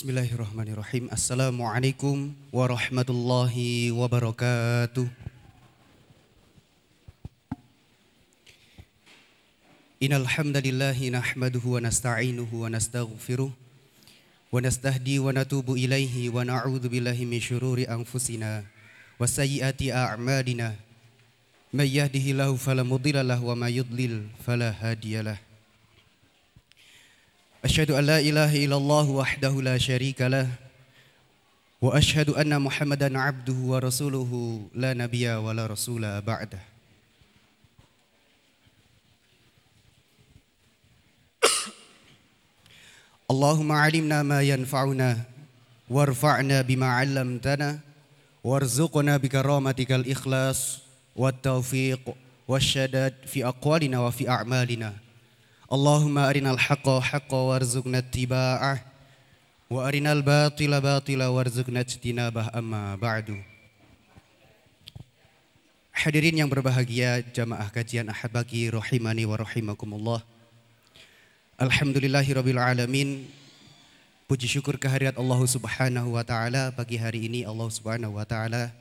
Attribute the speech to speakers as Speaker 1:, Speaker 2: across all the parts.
Speaker 1: Bismillahirrahmanirrahim. Assalamualaikum warahmatullahi wabarakatuh. Innal hamdalillahi nahmaduhu wa nasta'inuhu wa nastaghfiruh wa nastahdi wa natubu ilaihi wa na'udzu billahi min syururi anfusina wa sayyiati a'malina. May yahdihillahu fala mudilla wa may yudlil fala hadiyalah. أشهد أن لا إله إلا الله وحده لا شريك له وأشهد أن محمدا عبده ورسوله لا نبي ولا رسول بعده. اللهم علمنا ما ينفعنا وارفعنا بما علمتنا وارزقنا بكرامتك الإخلاص والتوفيق والشداد في أقوالنا وفي أعمالنا. Allahumma arinal haqqa haqqa warzuqna tiba'ah wa arinal batila batila warzuqna tinabah amma ba'du. Hadirin yang berbahagia jamaah kajian Ahad bagi rahimani wa rahimakumullah. Alhamdulillahi rabbil alamin. Puji syukur kehadirat Allah Subhanahu wa taala pagi hari ini Allah Subhanahu wa taala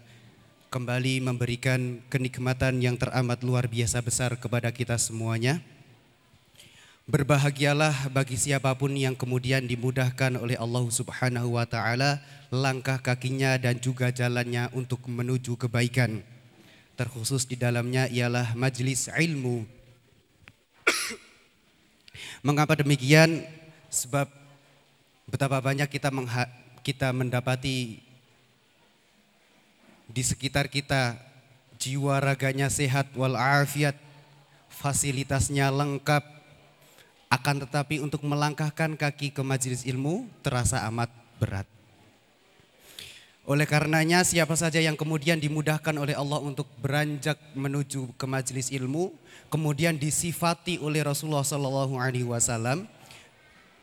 Speaker 1: kembali memberikan kenikmatan yang teramat luar biasa besar kepada kita semuanya Berbahagialah bagi siapa pun yang kemudian dimudahkan oleh Allah Subhanahu wa taala langkah kakinya dan juga jalannya untuk menuju kebaikan. Terkhusus di dalamnya ialah majlis ilmu. Mengapa demikian? Sebab betapa banyak kita kita mendapati di sekitar kita jiwa raganya sehat walafiat, fasilitasnya lengkap, akan tetapi untuk melangkahkan kaki ke majelis ilmu terasa amat berat. Oleh karenanya siapa saja yang kemudian dimudahkan oleh Allah untuk beranjak menuju ke majelis ilmu, kemudian disifati oleh Rasulullah Sallallahu Alaihi Wasallam,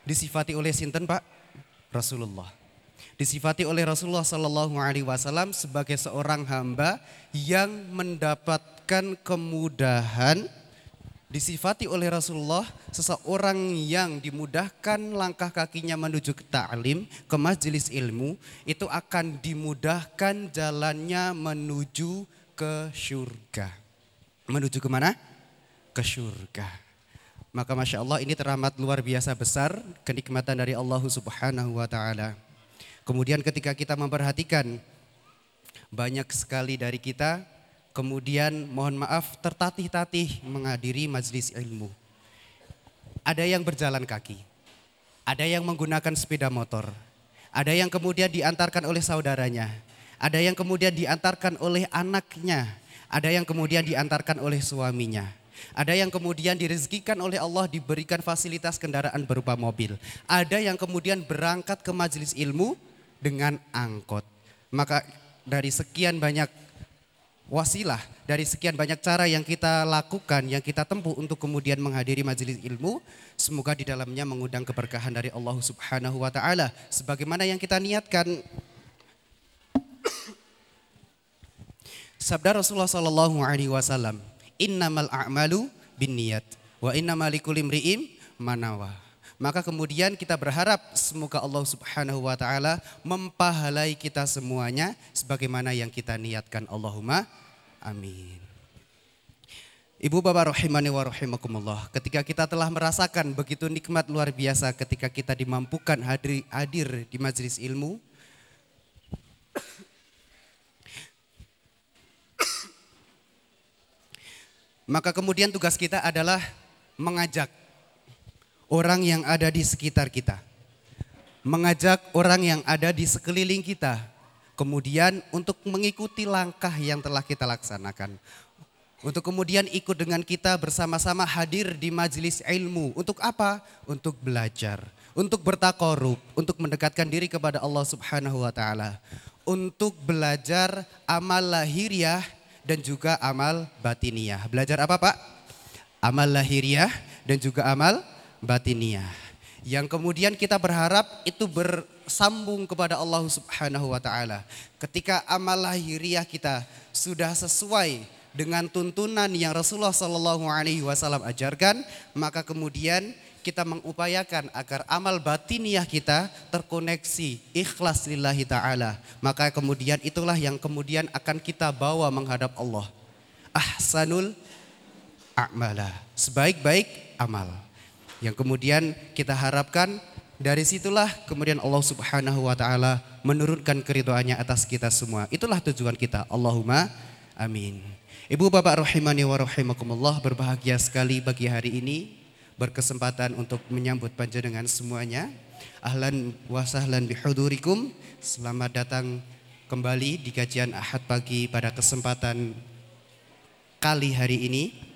Speaker 1: disifati oleh sinten Pak Rasulullah, disifati oleh Rasulullah Sallallahu Alaihi Wasallam sebagai seorang hamba yang mendapatkan kemudahan disifati oleh Rasulullah seseorang yang dimudahkan langkah kakinya menuju ke ta'lim, ke majelis ilmu, itu akan dimudahkan jalannya menuju ke surga. Menuju ke mana? Ke surga. Maka Masya Allah ini teramat luar biasa besar kenikmatan dari Allah subhanahu wa ta'ala. Kemudian ketika kita memperhatikan banyak sekali dari kita kemudian mohon maaf tertatih-tatih menghadiri majlis ilmu. Ada yang berjalan kaki, ada yang menggunakan sepeda motor, ada yang kemudian diantarkan oleh saudaranya, ada yang kemudian diantarkan oleh anaknya, ada yang kemudian diantarkan oleh suaminya. Ada yang kemudian direzekikan oleh Allah diberikan fasilitas kendaraan berupa mobil. Ada yang kemudian berangkat ke majelis ilmu dengan angkot. Maka dari sekian banyak wasilah dari sekian banyak cara yang kita lakukan, yang kita tempuh untuk kemudian menghadiri majelis ilmu, semoga di dalamnya mengundang keberkahan dari Allah Subhanahu wa taala sebagaimana yang kita niatkan. Sabda Rasulullah sallallahu alaihi wasallam, "Innamal a'malu binniyat wa innamal likulli imri'in manawa." Maka kemudian kita berharap semoga Allah Subhanahu wa taala mempahalai kita semuanya sebagaimana yang kita niatkan. Allahumma amin. Ibu bapak rahimani wa rahimakumullah. Ketika kita telah merasakan begitu nikmat luar biasa ketika kita dimampukan hadir, hadir di majelis ilmu. Maka kemudian tugas kita adalah mengajak orang yang ada di sekitar kita. Mengajak orang yang ada di sekeliling kita. Kemudian untuk mengikuti langkah yang telah kita laksanakan. Untuk kemudian ikut dengan kita bersama-sama hadir di majelis ilmu. Untuk apa? Untuk belajar. Untuk bertakorub. Untuk mendekatkan diri kepada Allah subhanahu wa ta'ala. Untuk belajar amal lahiriah dan juga amal batiniah. Belajar apa Pak? Amal lahiriah dan juga amal batiniah. Yang kemudian kita berharap itu bersambung kepada Allah Subhanahu wa taala. Ketika amal lahiriah kita sudah sesuai dengan tuntunan yang Rasulullah Shallallahu alaihi wasallam ajarkan, maka kemudian kita mengupayakan agar amal batiniah kita terkoneksi ikhlas lillahi ta'ala. Maka kemudian itulah yang kemudian akan kita bawa menghadap Allah. Ahsanul a'mala. Sebaik-baik amal. Yang kemudian kita harapkan dari situlah kemudian Allah Subhanahu wa taala menurunkan keridhaannya atas kita semua. Itulah tujuan kita. Allahumma amin. Ibu bapak rahimani wa rahimakumullah berbahagia sekali bagi hari ini berkesempatan untuk menyambut panjenengan semuanya. Ahlan wa sahlan bihudurikum. Selamat datang kembali di kajian Ahad pagi pada kesempatan kali hari ini.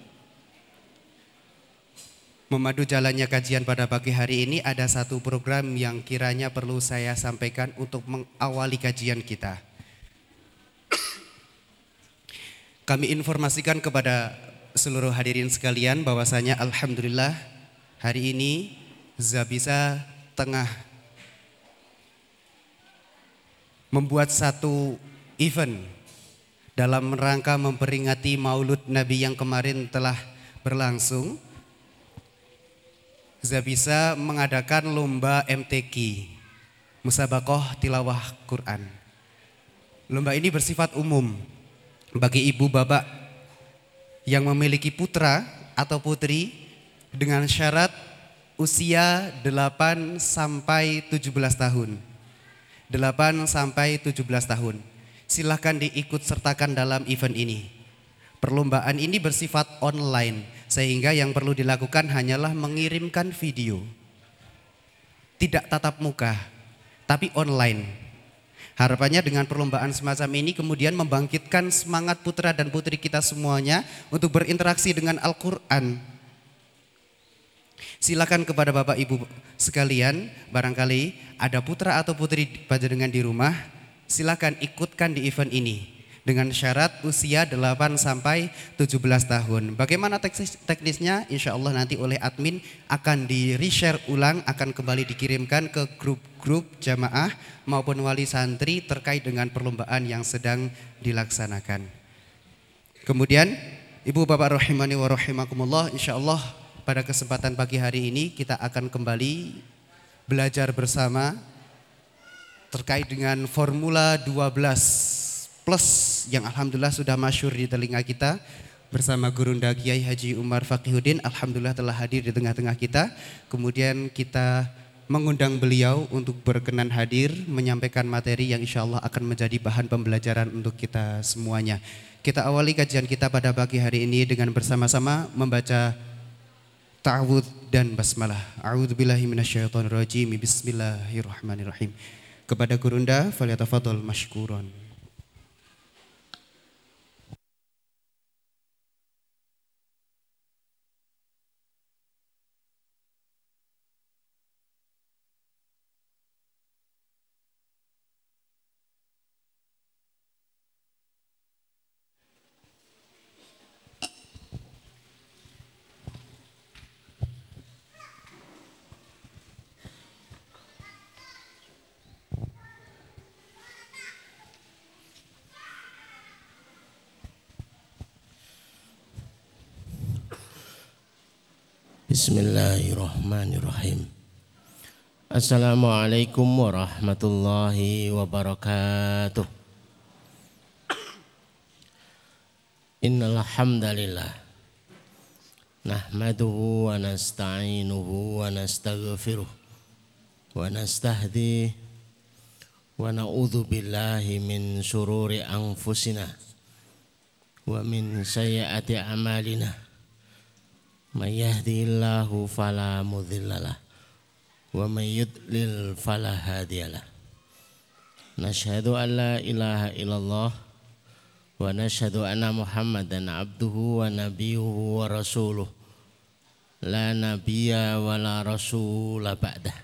Speaker 1: Memadu jalannya kajian pada pagi hari ini ada satu program yang kiranya perlu saya sampaikan untuk mengawali kajian kita. Kami informasikan kepada seluruh hadirin sekalian bahwasanya alhamdulillah Hari ini Zabisa tengah membuat satu event dalam rangka memperingati Maulud Nabi yang kemarin telah berlangsung. Zabisa mengadakan lomba MTQ, Musabakoh Tilawah Quran. Lomba ini bersifat umum bagi ibu bapak yang memiliki putra atau putri dengan syarat usia 8 sampai 17 tahun. 8 sampai 17 tahun. Silahkan diikut sertakan dalam event ini. Perlombaan ini bersifat online sehingga yang perlu dilakukan hanyalah mengirimkan video. Tidak tatap muka, tapi online. Harapannya dengan perlombaan semacam ini kemudian membangkitkan semangat putra dan putri kita semuanya untuk berinteraksi dengan Al-Quran Silakan kepada Bapak Ibu sekalian, barangkali ada putra atau putri panjenengan di rumah, silakan ikutkan di event ini dengan syarat usia 8 sampai 17 tahun. Bagaimana teknis, teknisnya? Insya Allah nanti oleh admin akan di reshare ulang, akan kembali dikirimkan ke grup-grup jamaah maupun wali santri terkait dengan perlombaan yang sedang dilaksanakan. Kemudian Ibu Bapak rahimani wa insya Allah pada kesempatan pagi hari ini kita akan kembali belajar bersama terkait dengan Formula 12 Plus yang Alhamdulillah sudah masyur di telinga kita bersama Gurunda Kiai Haji Umar Fakihuddin Alhamdulillah telah hadir di tengah-tengah kita kemudian kita mengundang beliau untuk berkenan hadir menyampaikan materi yang insya Allah akan menjadi bahan pembelajaran untuk kita semuanya kita awali kajian kita pada pagi hari ini dengan bersama-sama membaca ta'awud dan basmalah. A'udzu billahi minasyaitonir rajim. Bismillahirrahmanirrahim. Kepada Gurunda, falyatafadhal mashkuran.
Speaker 2: Bismillahirrahmanirrahim. Assalamualaikum warahmatullahi wabarakatuh. Innal hamdalillah nahmaduhu wa nasta'inuhu wa nastaghfiruh wa nastahdi wa na'udzu billahi min shururi anfusina wa min sayyiati a'malina. من يهدي الله فلا مضل له ومن يضلل فلا هادي له نشهد أن لا إله إلا الله ونشهد أن محمدا عبده ونبيه ورسوله لا نبي ولا رسول بعده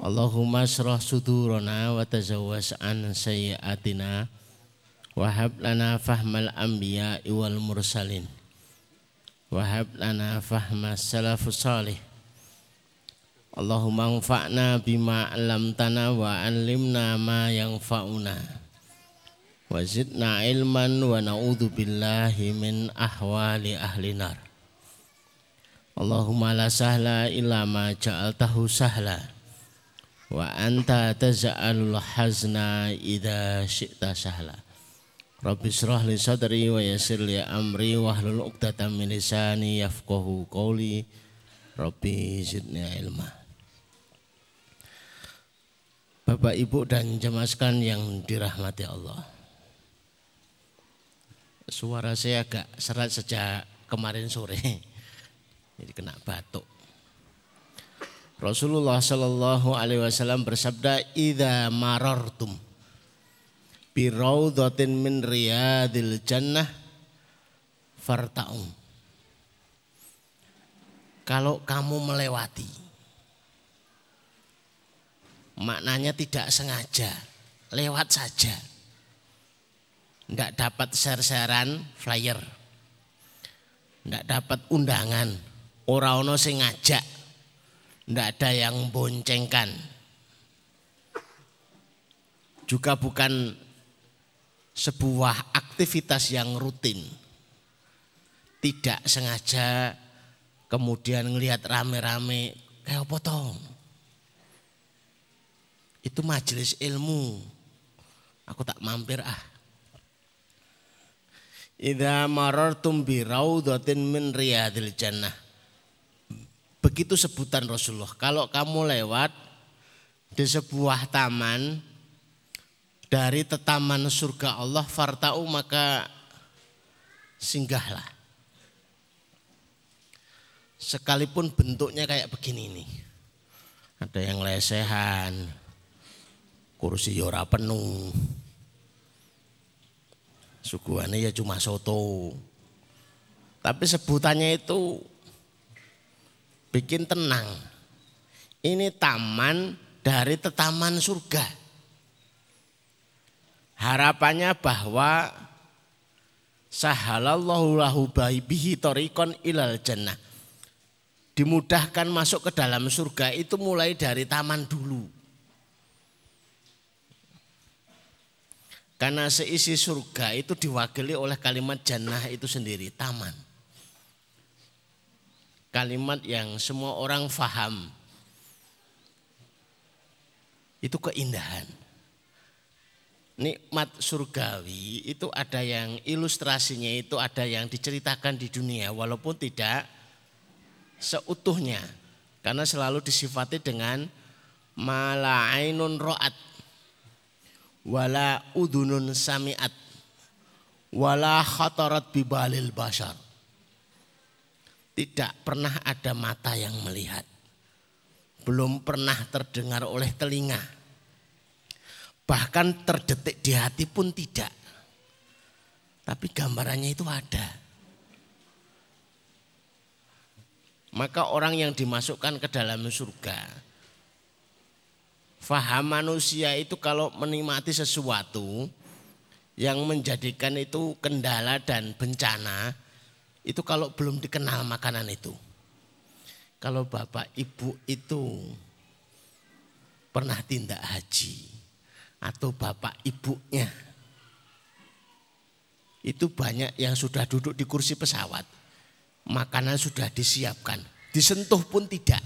Speaker 2: اللهم اشرح صدورنا وتزوج عن سيئاتنا وهب لنا فهم الأنبياء والمرسلين Wahab lana fahma salafus salih. Allahumma anfa'na bima alamtana wa alimna ma yanfa'una. Wa zidna ilman wa na'udhu billahi min ahwali ahli nar. Allahumma la sahla illa ma ja'altahu sahla. Wa anta taza'alul hazna idha syi'ta sahla Rabbi syrah li sadri wa yasir li amri wahlul uqdatan min lisani yafqahu qawli. Rabbi zidni ilma. Bapak Ibu dan jemaah sekalian yang dirahmati Allah. Suara saya agak serat sejak kemarin sore. Jadi kena batuk. Rasulullah Shallallahu Alaihi Wasallam bersabda, "Ida marartum biraudatin min riyadil jannah fartaum." Kalau kamu melewati, maknanya tidak sengaja, lewat saja. Tidak dapat share-sharean flyer, tidak dapat undangan, Ora ono sing ngajak. Ndak ada yang boncengkan. Juga bukan sebuah aktivitas yang rutin. Tidak sengaja kemudian ngelihat rame-rame kayak apa toh? Itu majelis ilmu. Aku tak mampir ah. Idza marartum bi raudhatin min riyadil jannah Begitu sebutan Rasulullah. Kalau kamu lewat di sebuah taman dari tetaman surga Allah fartau maka singgahlah. Sekalipun bentuknya kayak begini nih. Ada yang lesehan, kursi yora penuh. Suguhannya ya cuma soto. Tapi sebutannya itu bikin tenang. Ini taman dari tetaman surga. Harapannya bahwa sahalallahu lahu bihi torikon ilal jannah. Dimudahkan masuk ke dalam surga itu mulai dari taman dulu. Karena seisi surga itu diwakili oleh kalimat jannah itu sendiri, taman kalimat yang semua orang faham. Itu keindahan. Nikmat surgawi itu ada yang ilustrasinya itu ada yang diceritakan di dunia walaupun tidak seutuhnya. Karena selalu disifati dengan mala ainun ro'at wala udunun sami'at wala khatarat bibalil bashar tidak pernah ada mata yang melihat. Belum pernah terdengar oleh telinga. Bahkan terdetik di hati pun tidak. Tapi gambarannya itu ada. Maka orang yang dimasukkan ke dalam surga. Faham manusia itu kalau menikmati sesuatu yang menjadikan itu kendala dan bencana itu kalau belum dikenal makanan itu. Kalau bapak ibu itu pernah tindak haji atau bapak ibunya itu banyak yang sudah duduk di kursi pesawat. Makanan sudah disiapkan, disentuh pun tidak.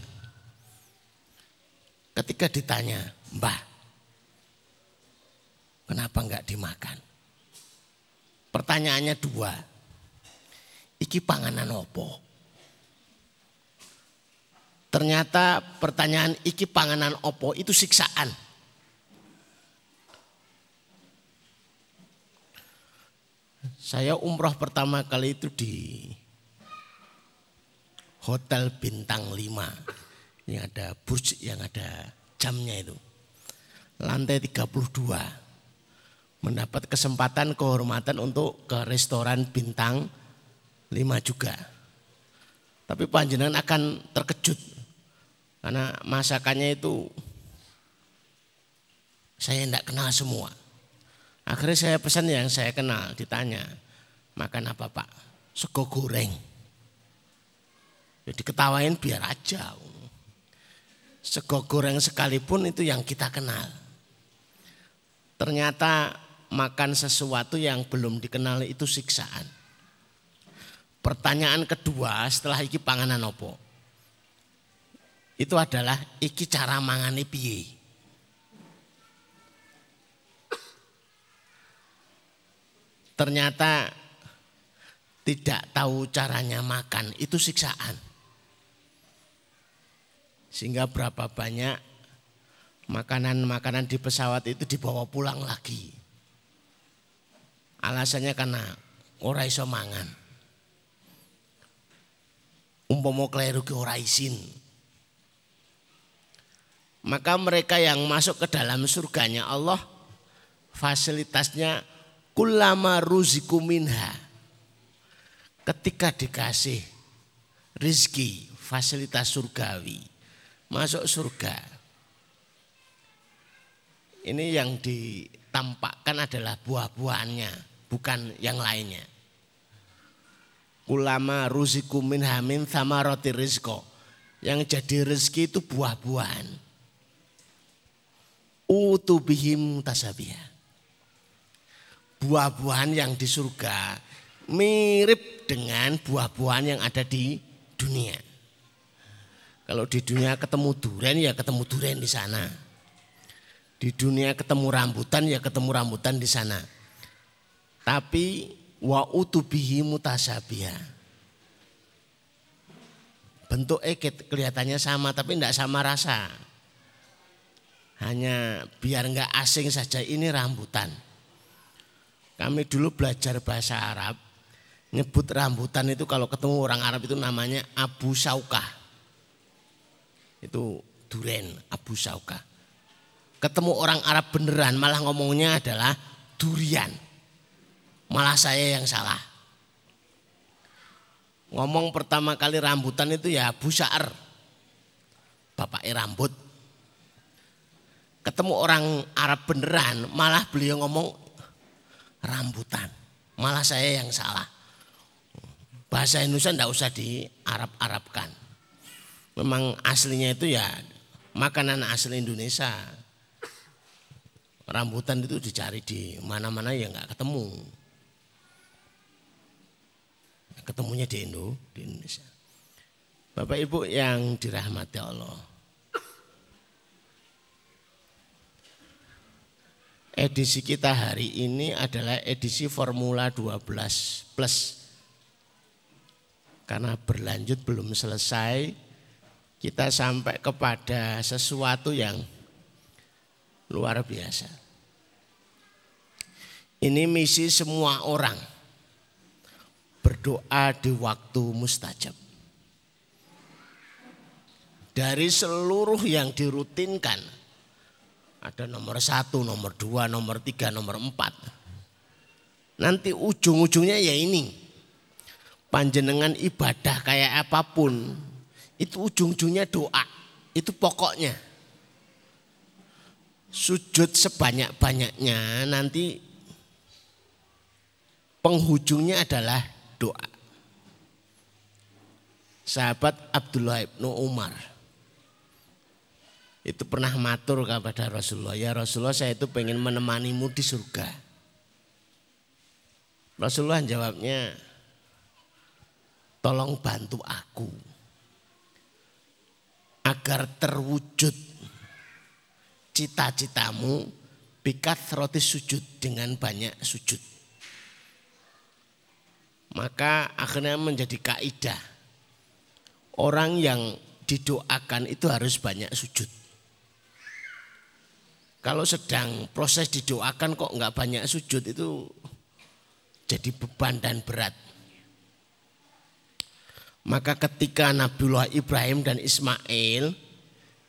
Speaker 2: Ketika ditanya, Mbah, kenapa enggak dimakan? Pertanyaannya dua, iki panganan opo? Ternyata pertanyaan iki panganan opo itu siksaan. Saya umroh pertama kali itu di Hotel Bintang 5. Yang ada burj, yang ada jamnya itu. Lantai 32. Mendapat kesempatan kehormatan untuk ke restoran Bintang lima juga. Tapi panjenengan akan terkejut karena masakannya itu saya tidak kenal semua. Akhirnya saya pesan yang saya kenal, ditanya, makan apa pak? Sego goreng. Jadi ya ketawain biar aja. Sego goreng sekalipun itu yang kita kenal. Ternyata makan sesuatu yang belum dikenal itu siksaan. Pertanyaan kedua setelah iki panganan opo? Itu adalah iki cara mangane piye? Ternyata tidak tahu caranya makan itu siksaan. Sehingga berapa banyak makanan-makanan di pesawat itu dibawa pulang lagi. Alasannya karena ora iso mangan. Umpama kleru ke ora isin. Maka mereka yang masuk ke dalam surganya Allah fasilitasnya kulama ruziku minha. Ketika dikasih rizki, fasilitas surgawi, masuk surga. Ini yang ditampakkan adalah buah-buahannya, bukan yang lainnya. Ulama ruziku minha min roti rizko. Yang jadi rezeki itu buah-buahan. Utubihim tasabiyah buah-buahan yang di surga mirip dengan buah-buahan yang ada di dunia. Kalau di dunia ketemu duren ya ketemu duren di sana. Di dunia ketemu rambutan ya ketemu rambutan di sana. Tapi wa utubihi mutasabiyah. Bentuk eket kelihatannya sama tapi tidak sama rasa. Hanya biar nggak asing saja ini rambutan. Kami dulu belajar bahasa Arab, nyebut rambutan itu kalau ketemu orang Arab itu namanya Abu Saukah. Itu duren, Abu Saukah. Ketemu orang Arab beneran malah ngomongnya adalah durian. Malah saya yang salah. Ngomong pertama kali rambutan itu ya Abu Sa'ar. Bapak rambut. Ketemu orang Arab beneran malah beliau ngomong rambutan. Malah saya yang salah. Bahasa Indonesia tidak usah di Arab-Arabkan. Memang aslinya itu ya makanan asli Indonesia. Rambutan itu dicari di mana-mana ya nggak ketemu. Ketemunya di Indo, di Indonesia. Bapak Ibu yang dirahmati Allah. Edisi kita hari ini adalah edisi Formula 12 plus. Karena berlanjut belum selesai, kita sampai kepada sesuatu yang luar biasa. Ini misi semua orang berdoa di waktu mustajab. Dari seluruh yang dirutinkan ada nomor satu, nomor dua, nomor tiga, nomor empat. Nanti ujung-ujungnya ya ini. Panjenengan ibadah kayak apa pun. Itu ujung-ujungnya doa. Itu pokoknya. Sujud sebanyak-banyaknya nanti penghujungnya adalah doa. Sahabat Abdullah ibnu Umar itu pernah matur kepada Rasulullah, ya Rasulullah saya itu pengen menemanimu di surga. Rasulullah jawabnya, tolong bantu aku agar terwujud cita-citamu bikat roti sujud dengan banyak sujud. Maka akhirnya menjadi kaidah orang yang didoakan itu harus banyak sujud. Kalau sedang proses didoakan kok nggak banyak sujud itu jadi beban dan berat. Maka ketika Nabiullah Ibrahim dan Ismail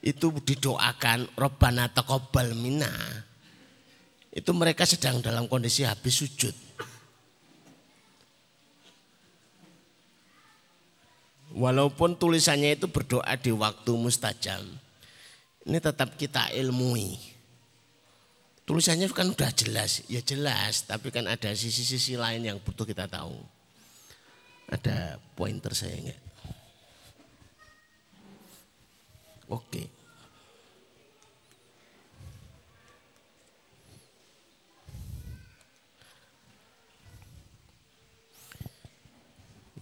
Speaker 2: itu didoakan Robbana taqabbal minna. Itu mereka sedang dalam kondisi habis sujud. Walaupun tulisannya itu berdoa di waktu mustajam. Ini tetap kita ilmui. Tulisannya kan udah jelas, ya jelas, tapi kan ada sisi-sisi lain yang butuh kita tahu. Ada pointer saya enggak? Oke.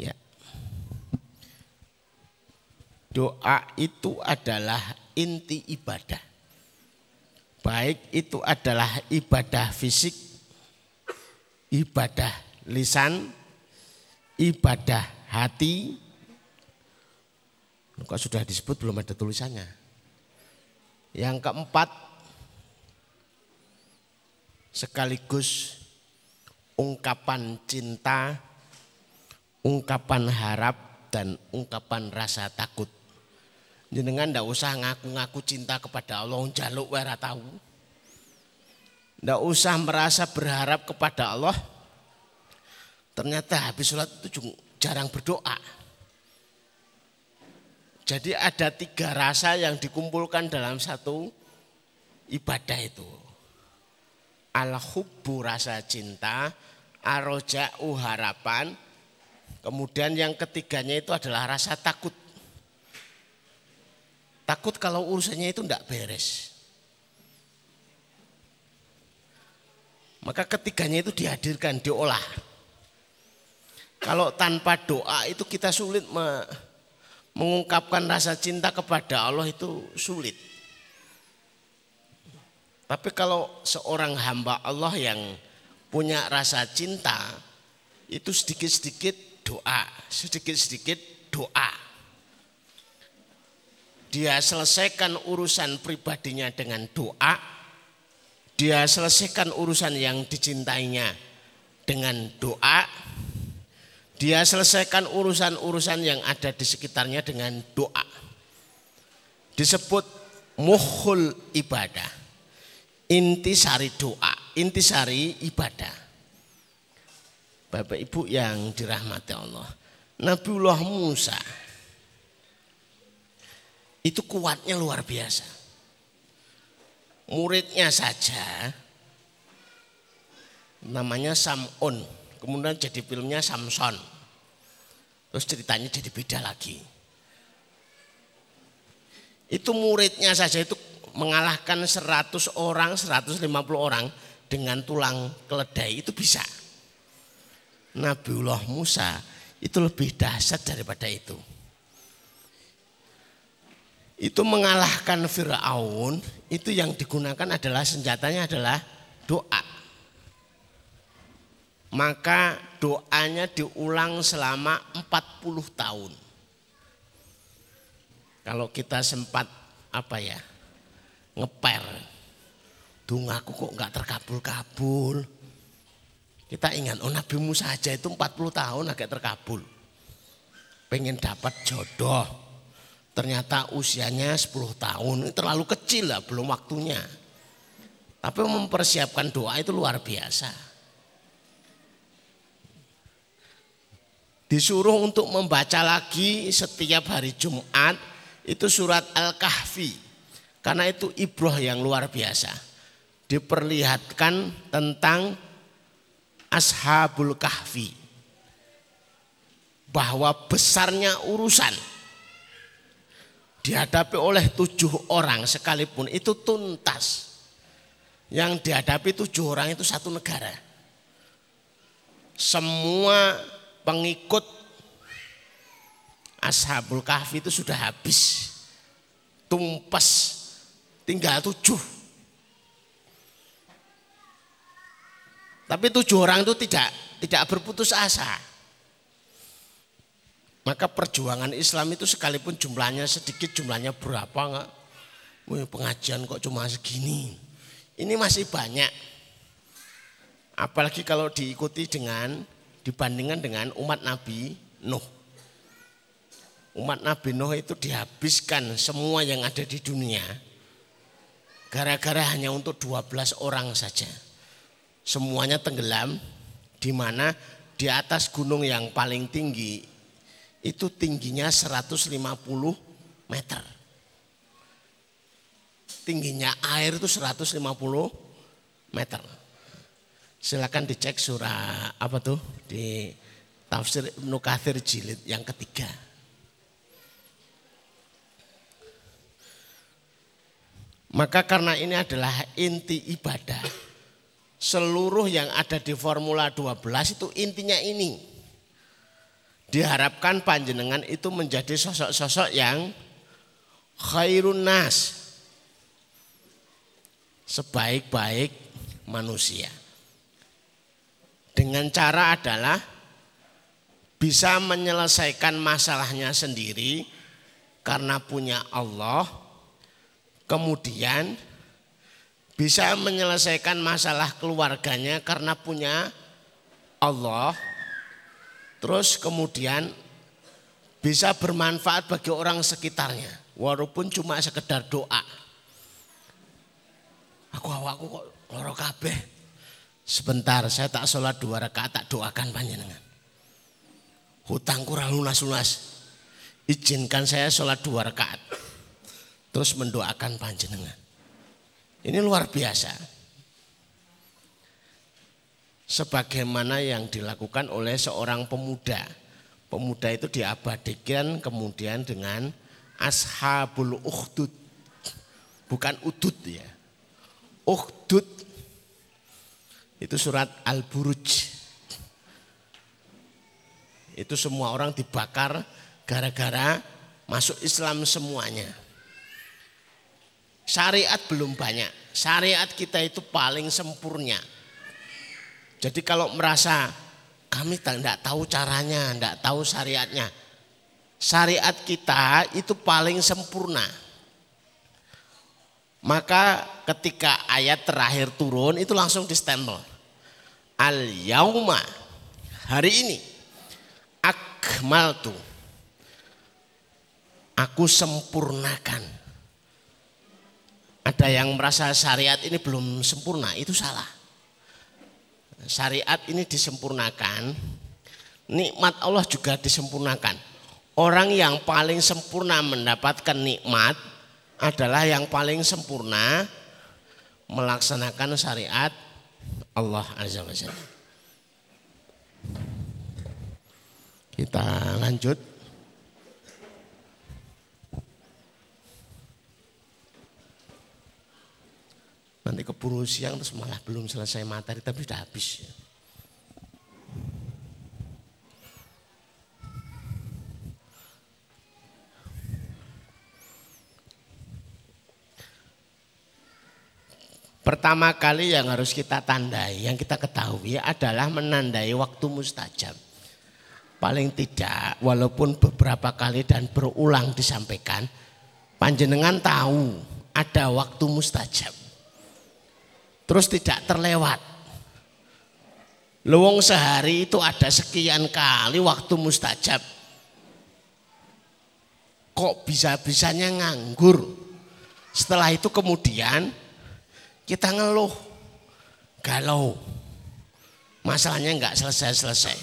Speaker 2: Ya. Doa itu adalah inti ibadah. Baik itu adalah ibadah fisik, ibadah lisan, ibadah hati. Kok sudah disebut belum ada tulisannya. Yang keempat, sekaligus ungkapan cinta, ungkapan harap, dan ungkapan rasa takut. Jenengan ndak usah ngaku-ngaku cinta kepada Allah, jaluk wera tahu. Ndak usah merasa berharap kepada Allah. Ternyata habis sholat itu jarang berdoa. Jadi ada tiga rasa yang dikumpulkan dalam satu ibadah itu. Al-hubbu rasa cinta, aroja'u harapan, kemudian yang ketiganya itu adalah rasa takut. Takut kalau urusannya itu tidak beres. Maka ketiganya itu dihadirkan, diolah. Kalau tanpa doa itu kita sulit mengungkapkan rasa cinta kepada Allah itu sulit. Tapi kalau seorang hamba Allah yang punya rasa cinta itu sedikit-sedikit doa, sedikit-sedikit doa dia selesaikan urusan pribadinya dengan doa, dia selesaikan urusan yang dicintainya dengan doa, dia selesaikan urusan-urusan yang ada di sekitarnya dengan doa. Disebut muhul ibadah. Intisari doa, intisari ibadah. Bapak Ibu yang dirahmati Allah. Nabiullah Musa itu kuatnya luar biasa. Muridnya saja namanya Sam'un, kemudian jadi filmnya Samson. Terus ceritanya jadi beda lagi. Itu muridnya saja itu mengalahkan 100 orang, 150 orang dengan tulang keledai itu bisa. Nabiullah Musa itu lebih dahsyat daripada itu itu mengalahkan Fir'aun itu yang digunakan adalah senjatanya adalah doa. Maka doanya diulang selama 40 tahun. Kalau kita sempat apa ya ngeper, dungaku kok nggak terkabul-kabul. Kita ingat, oh Nabi Musa saja itu 40 tahun agak terkabul. Pengen dapat jodoh, Ternyata usianya 10 tahun, terlalu kecil lah, belum waktunya. Tapi mempersiapkan doa itu luar biasa. Disuruh untuk membaca lagi setiap hari Jumat itu surat Al-Kahfi. Karena itu ibroh yang luar biasa. Diperlihatkan tentang Ashabul Kahfi. Bahwa besarnya urusan dihadapi oleh tujuh orang sekalipun itu tuntas. Yang dihadapi tujuh orang itu satu negara. Semua pengikut Ashabul Kahfi itu sudah habis. Tumpas tinggal tujuh. Tapi tujuh orang itu tidak tidak berputus asa. Maka perjuangan Islam itu sekalipun jumlahnya sedikit, jumlahnya berapa enggak? Pengajian kok cuma segini. Ini masih banyak. Apalagi kalau diikuti dengan dibandingkan dengan umat Nabi Nuh. Umat Nabi Nuh itu dihabiskan semua yang ada di dunia gara-gara hanya untuk 12 orang saja. Semuanya tenggelam di mana di atas gunung yang paling tinggi itu tingginya 150 meter. Tingginya air itu 150 meter. Silakan dicek surah apa tuh di tafsir Ibnu Katsir jilid yang ketiga. Maka karena ini adalah inti ibadah. Seluruh yang ada di Formula 12 itu intinya ini diharapkan panjenengan itu menjadi sosok-sosok yang khairun nas sebaik-baik manusia. Dengan cara adalah bisa menyelesaikan masalahnya sendiri karena punya Allah, kemudian bisa menyelesaikan masalah keluarganya karena punya Allah, terus kemudian bisa bermanfaat bagi orang sekitarnya, walaupun cuma sekedar doa. Aku awakku kok loro kabeh. Sebentar, saya tak sholat dua rakaat tak doakan panjenengan. Hutangku lunas-lunas. Izinkan saya sholat dua rakaat. Terus mendoakan panjenengan. Ini luar biasa. Sebagaimana yang dilakukan oleh seorang pemuda. Pemuda itu diabadikan kemudian dengan ashabul ukhdud. Bukan udud ya. Ukhdud itu surat Al-Buruj. Itu semua orang dibakar gara-gara masuk Islam semuanya. Syariat belum banyak. Syariat kita itu paling sempurna. Jadi kalau merasa kami tidak tahu caranya, tidak tahu syariatnya. Syariat kita itu paling sempurna. Maka ketika ayat terakhir turun itu langsung distempel. Al yauma hari ini akmaltu aku sempurnakan. Ada yang merasa syariat ini belum sempurna, itu salah. Syariat ini disempurnakan, nikmat Allah juga disempurnakan. Orang yang paling sempurna mendapatkan nikmat adalah yang paling sempurna melaksanakan syariat Allah Azza wa Jalla. Kita lanjut. Nanti keburu siang terus malah belum selesai materi tapi sudah habis. Pertama kali yang harus kita tandai, yang kita ketahui adalah menandai waktu mustajab. Paling tidak, walaupun beberapa kali dan berulang disampaikan, panjenengan tahu ada waktu mustajab. Terus tidak terlewat. Luwung sehari itu ada sekian kali waktu mustajab. Kok bisa-bisanya nganggur? Setelah itu kemudian kita ngeluh, galau. Masalahnya nggak selesai-selesai.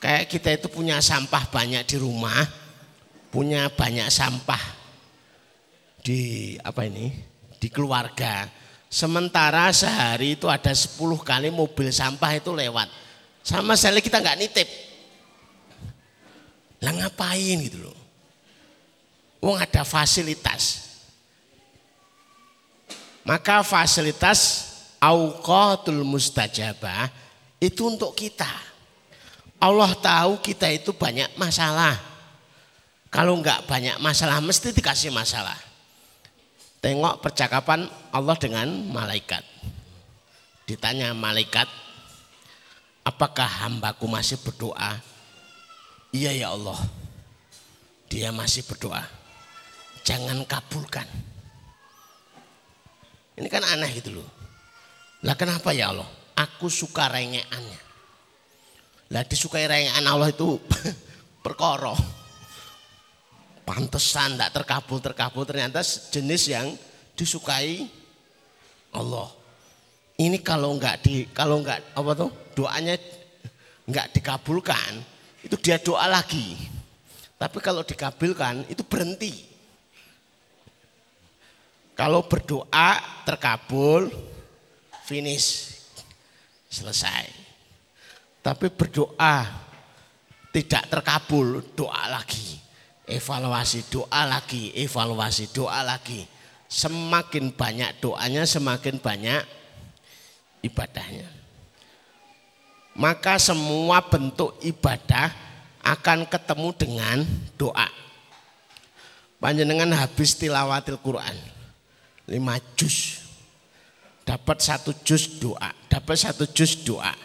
Speaker 2: Kayak kita itu punya sampah banyak di rumah, punya banyak sampah di apa ini? Di keluarga. Sementara sehari itu ada 10 kali mobil sampah itu lewat. Sama sekali kita nggak nitip. Lah ngapain gitu loh. Wong ada fasilitas. Maka fasilitas auqatul mustajabah itu untuk kita. Allah tahu kita itu banyak masalah. Kalau enggak banyak masalah mesti dikasih masalah. Tengok percakapan Allah dengan malaikat. Ditanya malaikat, apakah hambaku masih berdoa? Iya ya Allah, dia masih berdoa. Jangan kabulkan. Ini kan aneh gitu loh. Lah kenapa ya Allah? Aku suka rengeannya. Lah disukai rengean Allah itu perkara. Pantesan tidak terkabul terkabul ternyata jenis yang disukai Allah. Ini kalau enggak di kalau enggak apa tuh doanya enggak dikabulkan itu dia doa lagi. Tapi kalau dikabulkan itu berhenti. Kalau berdoa terkabul, finish, selesai. Tapi berdoa tidak terkabul, doa lagi. Evaluasi doa lagi, evaluasi doa lagi. Semakin banyak doanya, semakin banyak ibadahnya. Maka semua bentuk ibadah akan ketemu dengan doa. Panjenengan habis tilawatil Quran. Lima juz. Dapat satu juz doa. Dapat satu juz doa.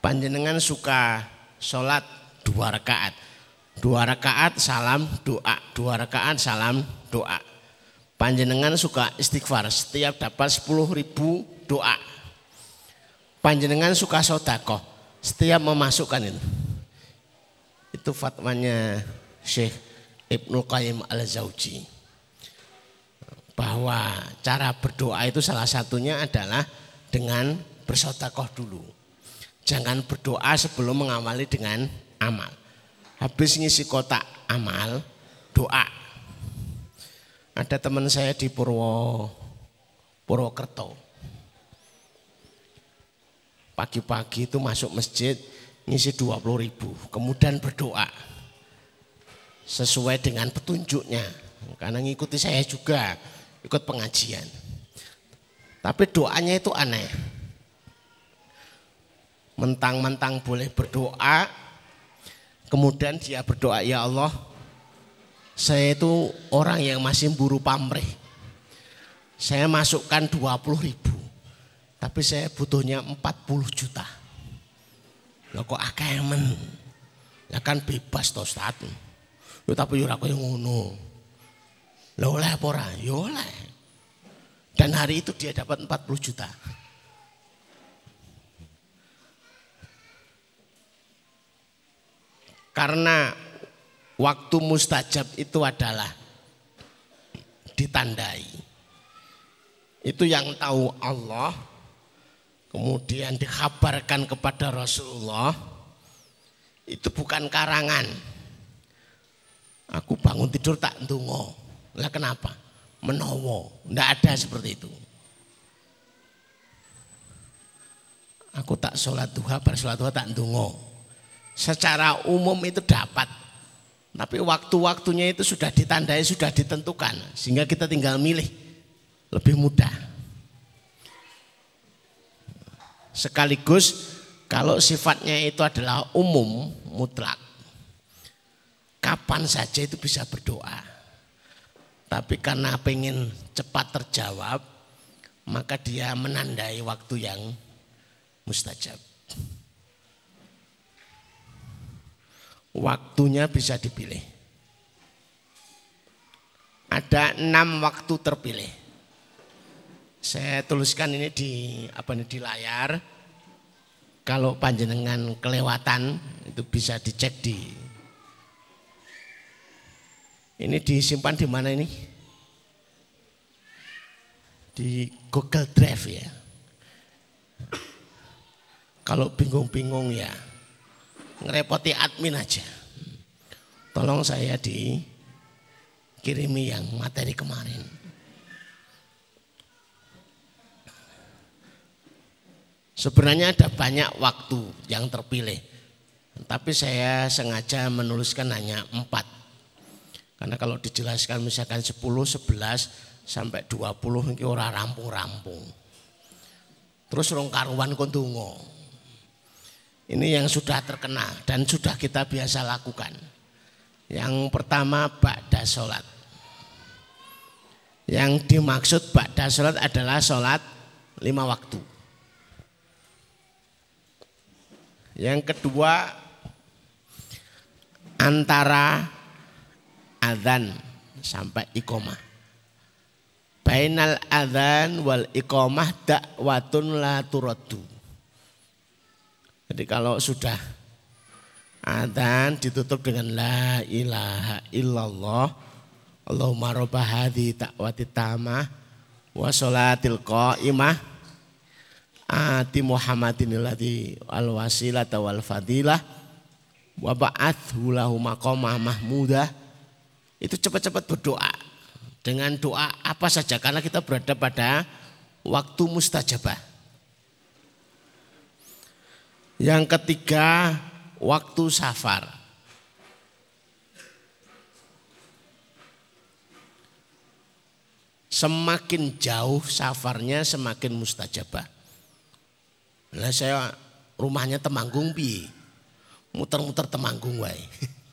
Speaker 2: Panjenengan suka sholat dua rakaat. Dua rakaat salam doa. Dua rakaat salam doa. Panjenengan suka istighfar. Setiap dapat sepuluh ribu doa. Panjenengan suka sodakoh. Setiap memasukkan itu. Itu fatwanya Syekh Ibnu Qayyim al-Zawji. Bahwa cara berdoa itu salah satunya adalah dengan bersodakoh dulu. Jangan berdoa sebelum mengawali dengan amal. Habis ngisi kotak amal, doa. Ada teman saya di Purwo Purwokerto. Pagi-pagi itu masuk masjid ngisi 20 ribu. Kemudian berdoa. Sesuai dengan petunjuknya. Karena ngikuti saya juga ikut pengajian. Tapi doanya itu aneh. Mentang-mentang boleh berdoa, kemudian dia berdoa, ya Allah, saya itu orang yang masih buru pamrih. Saya masukkan 20 ribu, tapi saya butuhnya 40 juta. Lah kok akeh men? Ya kan bebas toh Ustaz. Ya tapi yo ora koyo ngono. Lah oleh apa? Ya. Dan hari itu dia dapat 40 juta. Karena waktu mustajab itu adalah ditandai. Itu yang tahu Allah, kemudian dikabarkan kepada Rasulullah, itu bukan karangan. Aku bangun tidur tak ndonga. Lah kenapa? Menowo. Enggak ada seperti itu. Aku tak sholat duha, sholat duha tak ndonga. Secara umum itu dapat. Tapi waktu-waktunya itu sudah ditandai, sudah ditentukan. Sehingga kita tinggal milih. Lebih mudah. Sekaligus kalau sifatnya itu adalah umum, mutlak. Kapan saja itu bisa berdoa. Tapi karena pengen cepat terjawab, maka dia menandai waktu yang mustajab. Waktunya bisa dipilih. Ada enam waktu terpilih. Saya tuliskan ini di apa nih di layar. Kalau panjenengan kelewatan itu bisa dicek di ini disimpan di mana ini? Di Google Drive ya. Kalau bingung-bingung ya ngerepoti admin aja. Tolong saya dikirimi yang materi kemarin. Sebenarnya ada banyak waktu yang terpilih. Tapi saya sengaja menuliskan hanya empat. Karena kalau dijelaskan misalkan 10, 11 sampai 20 ini orang rampung-rampung. Terus rong karuan. Ini yang sudah terkenal dan sudah kita biasa lakukan. Yang pertama ba'da sholat. Yang dimaksud ba'da sholat adalah sholat lima waktu. Yang kedua antara adzan sampai iqomah. Bainal adzan wal iqomah dakwatun la turaddu. Jadi kalau sudah adzan ditutup dengan la ilaha illallah Allahumma robba hadhi ta'wati tamah wa sholatil qa'imah ati Muhammadin alladhi al wasilata wal fadilah wa ba'athu lahu maqamah mahmudah itu cepat-cepat berdoa dengan doa apa saja karena kita berada pada waktu mustajabah. Yang ketiga waktu safar. Semakin jauh safarnya semakin mustajabah. Nah saya rumahnya Temanggung bi, muter-muter Temanggung wae.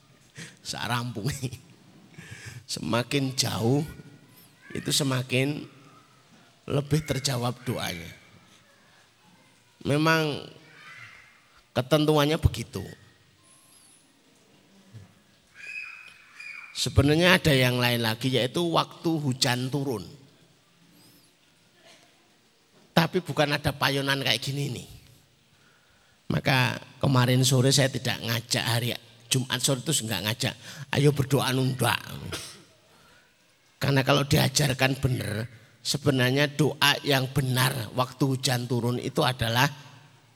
Speaker 2: Sak rampung. Semakin jauh itu semakin lebih terjawab doanya. Memang ketentuannya begitu. Sebenarnya ada yang lain lagi yaitu waktu hujan turun. Tapi bukan ada payonan kayak gini nih. Maka kemarin sore saya tidak ngajak hari Jumat sore itu enggak ngajak. Ayo berdoa nunda. Karena kalau diajarkan benar, sebenarnya doa yang benar waktu hujan turun itu adalah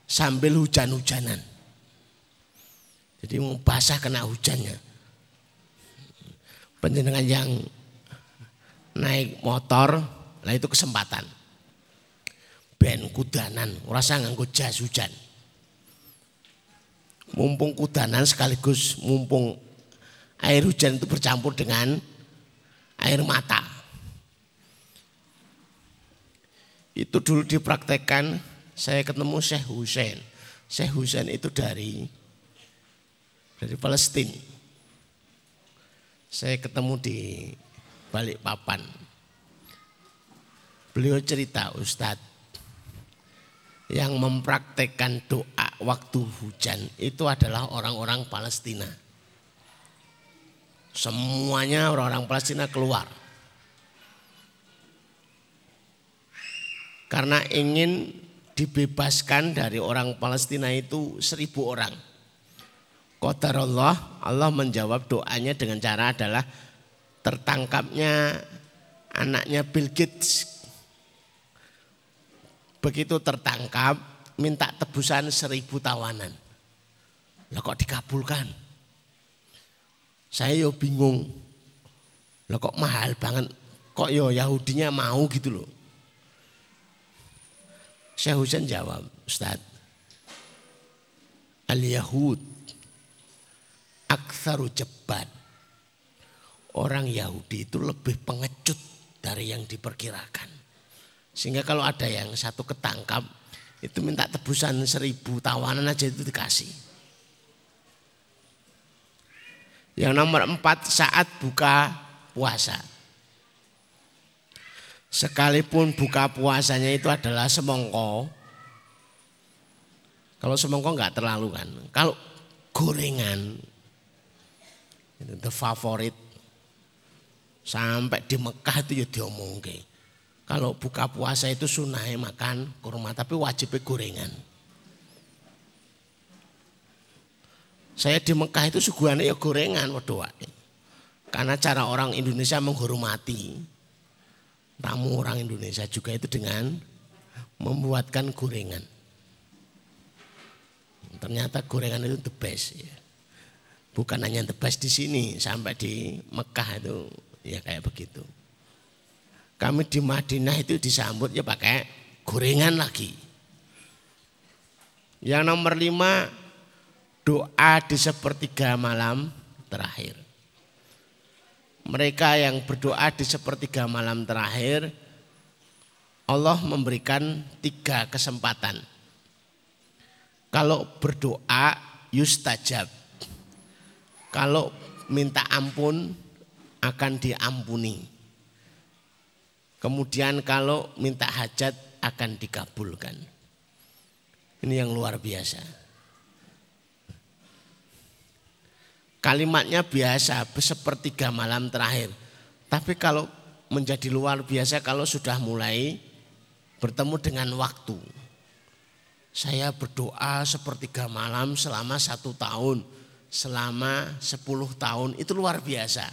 Speaker 2: sambil hujan-hujanan. Jadi basah kena hujannya penjenengan yang naik motor, lah itu kesempatan. Ben kudanan, rasa nganggo jas hujan. Mumpung kudanan sekaligus mumpung air hujan itu bercampur dengan air mata. Itu dulu dipraktekkan saya ketemu Syekh Hussein. Syekh Hussein itu dari dari Palestina. Saya ketemu di balik papan. Beliau cerita Ustadz yang mempraktekkan doa waktu hujan itu adalah orang-orang Palestina. Semuanya orang-orang Palestina keluar. Karena ingin dibebaskan dari orang Palestina itu seribu orang. Qadar Allah, Allah menjawab doanya dengan cara adalah tertangkapnya anaknya Bill Gates. Begitu tertangkap, minta tebusan seribu tawanan. Lah kok dikabulkan? Saya yo bingung. Lah kok mahal banget? Kok yo Yahudinya mau gitu loh. Syekh Husain jawab, Ustaz. Al-Yahud aksaru cepat. Orang Yahudi itu lebih pengecut dari yang diperkirakan. Sehingga kalau ada yang satu ketangkap, itu minta tebusan seribu tawanan aja itu dikasih. Yang nomor empat saat buka puasa. Sekalipun buka puasanya itu adalah semongko. Kalau semongko nggak terlalu kan. Kalau gorengan itu favorit. Sampai di Mekah itu ya diomongke. Kalau buka puasa itu sunnah makan kurma tapi wajibnya gorengan. Saya di Mekah itu suguhannya ya gorengan waduh. Karena cara orang Indonesia menghormati tamu orang Indonesia juga itu dengan membuatkan gorengan. Ternyata gorengan itu the best ya. Bukan hanya tebas di sini, sampai di Mekah itu ya kayak begitu. Kami di Madinah itu disambut ya pakai gorengan lagi. Yang nomor lima, doa di sepertiga malam terakhir. Mereka yang berdoa di sepertiga malam terakhir, Allah memberikan tiga kesempatan. Kalau berdoa yustajab, kalau minta ampun akan diampuni. Kemudian kalau minta hajat akan dikabulkan. Ini yang luar biasa. Kalimatnya biasa, sepertiga malam terakhir. Tapi kalau menjadi luar biasa kalau sudah mulai bertemu dengan waktu. Saya berdoa sepertiga malam selama satu tahun selama 10 tahun itu luar biasa.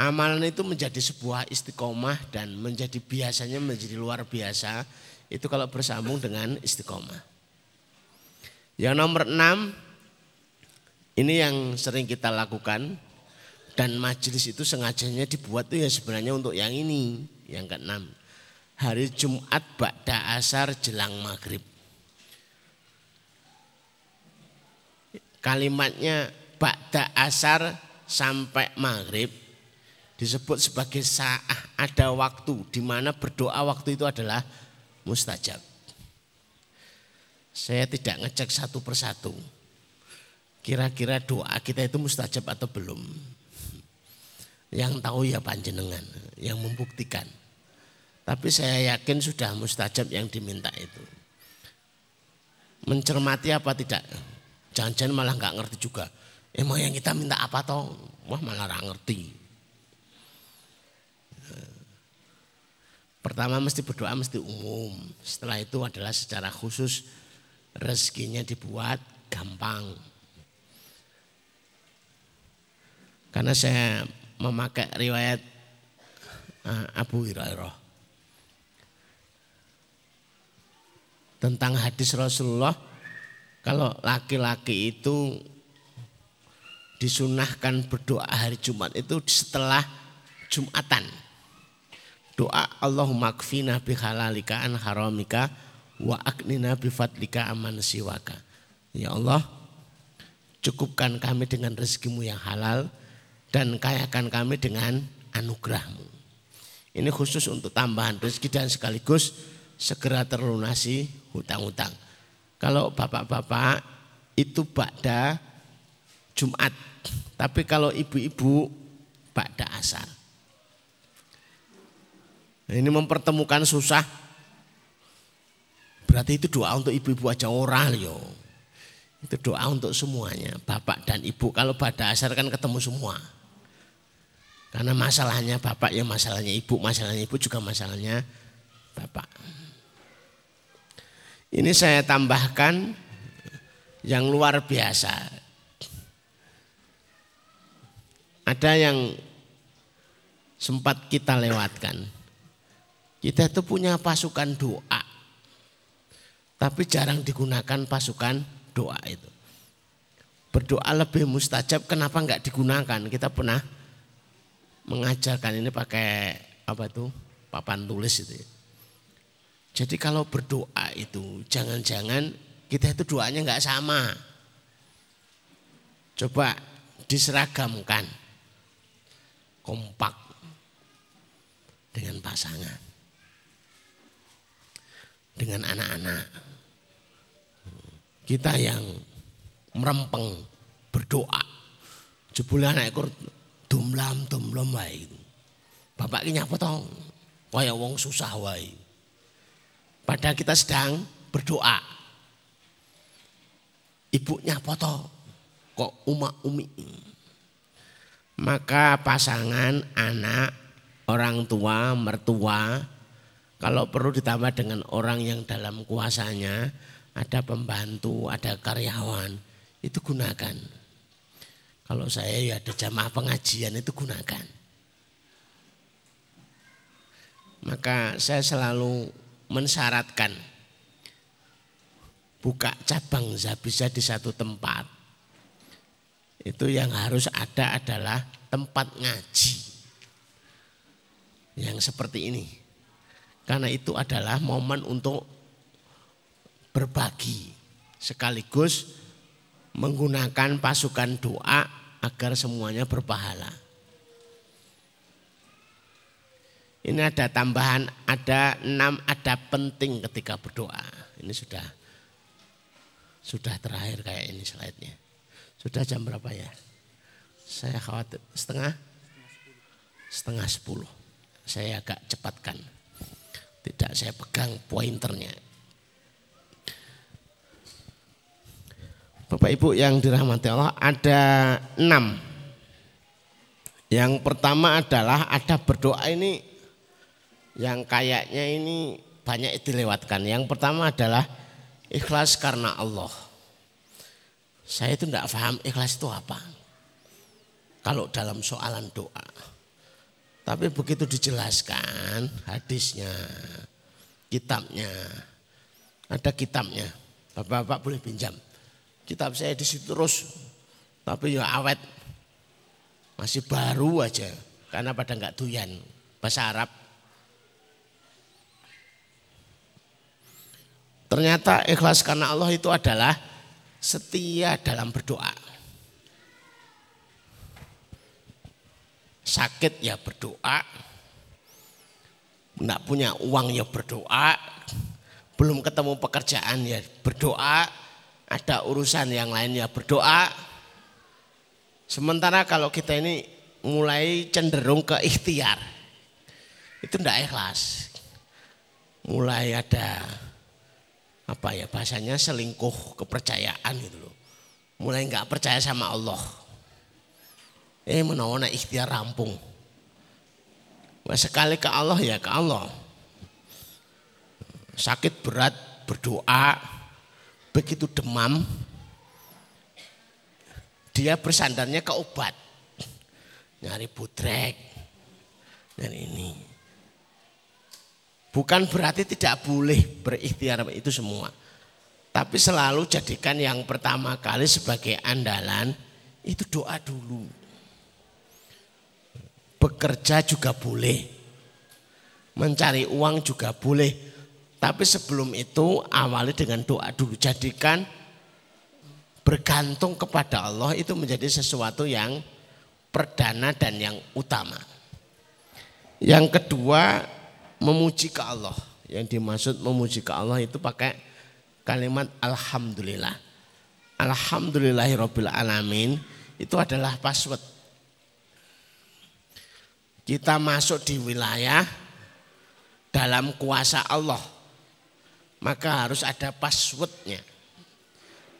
Speaker 2: Amalan itu menjadi sebuah istiqomah dan menjadi biasanya menjadi luar biasa itu kalau bersambung dengan istiqomah. Yang nomor enam ini yang sering kita lakukan dan majelis itu sengajanya dibuat tuh ya sebenarnya untuk yang ini yang keenam hari Jumat Ba'da Asar jelang maghrib. Kalimatnya Ba'da Asar sampai maghrib disebut sebagai sa'ah ada waktu di mana berdoa waktu itu adalah mustajab. Saya tidak ngecek satu persatu. kira-kira doa kita itu mustajab atau belum. Yang tahu ya panjenengan, yang membuktikan. Tapi saya yakin sudah mustajab yang diminta itu. Mencermati apa tidak? Jangan-jangan malah nggak ngerti juga. Emang yang kita minta apa toh? Wah malah nggak ngerti. Pertama mesti berdoa mesti umum. Setelah itu adalah secara khusus rezekinya dibuat gampang. Karena saya memakai riwayat uh, Abu Hurairah tentang hadis Rasulullah kalau laki-laki itu disunahkan berdoa hari Jumat itu setelah Jumatan. Doa Allahumma kfina bi halalika an haramika wa aknina bi fadlika aman siwaka. Ya Allah, cukupkan kami dengan rezekimu yang halal dan kayakan kami dengan anugerahmu. Ini khusus untuk tambahan rezeki dan sekaligus segera terlunasi hutang-hutang. Kalau bapak-bapak itu pada Jumat, tapi kalau ibu-ibu pada asar. Ini mempertemukan susah. Berarti itu doa untuk ibu-ibu aja orang yo. Itu doa untuk semuanya, bapak dan ibu. Kalau pada asar kan ketemu semua. Karena masalahnya bapak ya masalahnya ibu, masalahnya ibu juga masalahnya bapak. Ini saya tambahkan yang luar biasa. Ada yang sempat kita lewatkan. Kita itu punya pasukan doa. Tapi jarang digunakan pasukan doa itu. Berdoa lebih mustajab kenapa enggak digunakan? Kita pernah mengajarkan ini pakai apa itu papan tulis itu. Ya. Jadi kalau berdoa itu jangan-jangan kita itu doanya nggak sama. Coba diseragamkan kompak dengan pasangan dengan anak-anak kita yang merempeng berdoa jebule anak ekor dumlam dumlam wae. Bapak ini nyapa tong? Kaya wong susah wae. Padahal kita sedang berdoa. Ibunya foto kok umak umi. Maka pasangan, anak, orang tua, mertua, kalau perlu ditambah dengan orang yang dalam kuasanya, ada pembantu, ada karyawan, itu gunakan. Kalau saya ya ada jamaah pengajian itu gunakan. Maka saya selalu mensyaratkan buka cabang bisa di satu tempat. Itu yang harus ada adalah tempat ngaji. Yang seperti ini. Karena itu adalah momen untuk berbagi sekaligus menggunakan pasukan doa agar semuanya berpahala. Ini ada tambahan, ada enam ada penting ketika berdoa. Ini sudah sudah terakhir kayak ini slide-nya. Sudah jam berapa ya? Saya khawatir setengah setengah sepuluh. Saya agak cepatkan. Tidak saya pegang pointernya. Bapak Ibu yang dirahmati Allah ada enam. Yang pertama adalah ada berdoa ini yang kayaknya ini banyak dilewatkan. Yang pertama adalah ikhlas karena Allah. Saya itu tidak paham ikhlas itu apa. Kalau dalam soalan doa. Tapi begitu dijelaskan hadisnya, kitabnya. Ada kitabnya. Bapak-bapak boleh pinjam kitab saya di situ terus. Tapi ya awet. Masih baru aja karena pada nggak tuyan bahasa Arab. Ternyata ikhlas karena Allah itu adalah setia dalam berdoa. Sakit ya berdoa. Nggak punya uang ya berdoa. Belum ketemu pekerjaan ya berdoa ada urusan yang lainnya berdoa, Sementara kalau kita ini mulai cenderung ke ikhtiar, itu tidak ikhlas. Mulai ada apa ya bahasanya selingkuh kepercayaan gitu loh. Mulai nggak percaya sama Allah. Eh menawana ikhtiar rampung. Wah, sekali ke Allah ya ke Allah. Sakit berat berdoa, begitu demam, dia bersandarnya ke obat. Nyari butrek, dan ini. Bukan berarti tidak boleh berikhtiar itu semua. Tapi selalu jadikan yang pertama kali sebagai andalan itu doa dulu. Bekerja juga boleh. Mencari uang juga boleh. Tapi sebelum itu awali dengan doa dulu. Jadikan bergantung kepada Allah itu menjadi sesuatu yang perdana dan yang utama. Yang kedua memuji ke Allah. Yang dimaksud memuji ke Allah itu pakai kalimat Alhamdulillah. Alhamdulillahirabbil alamin itu adalah password. Kita masuk di wilayah dalam kuasa Allah. Maka harus ada passwordnya.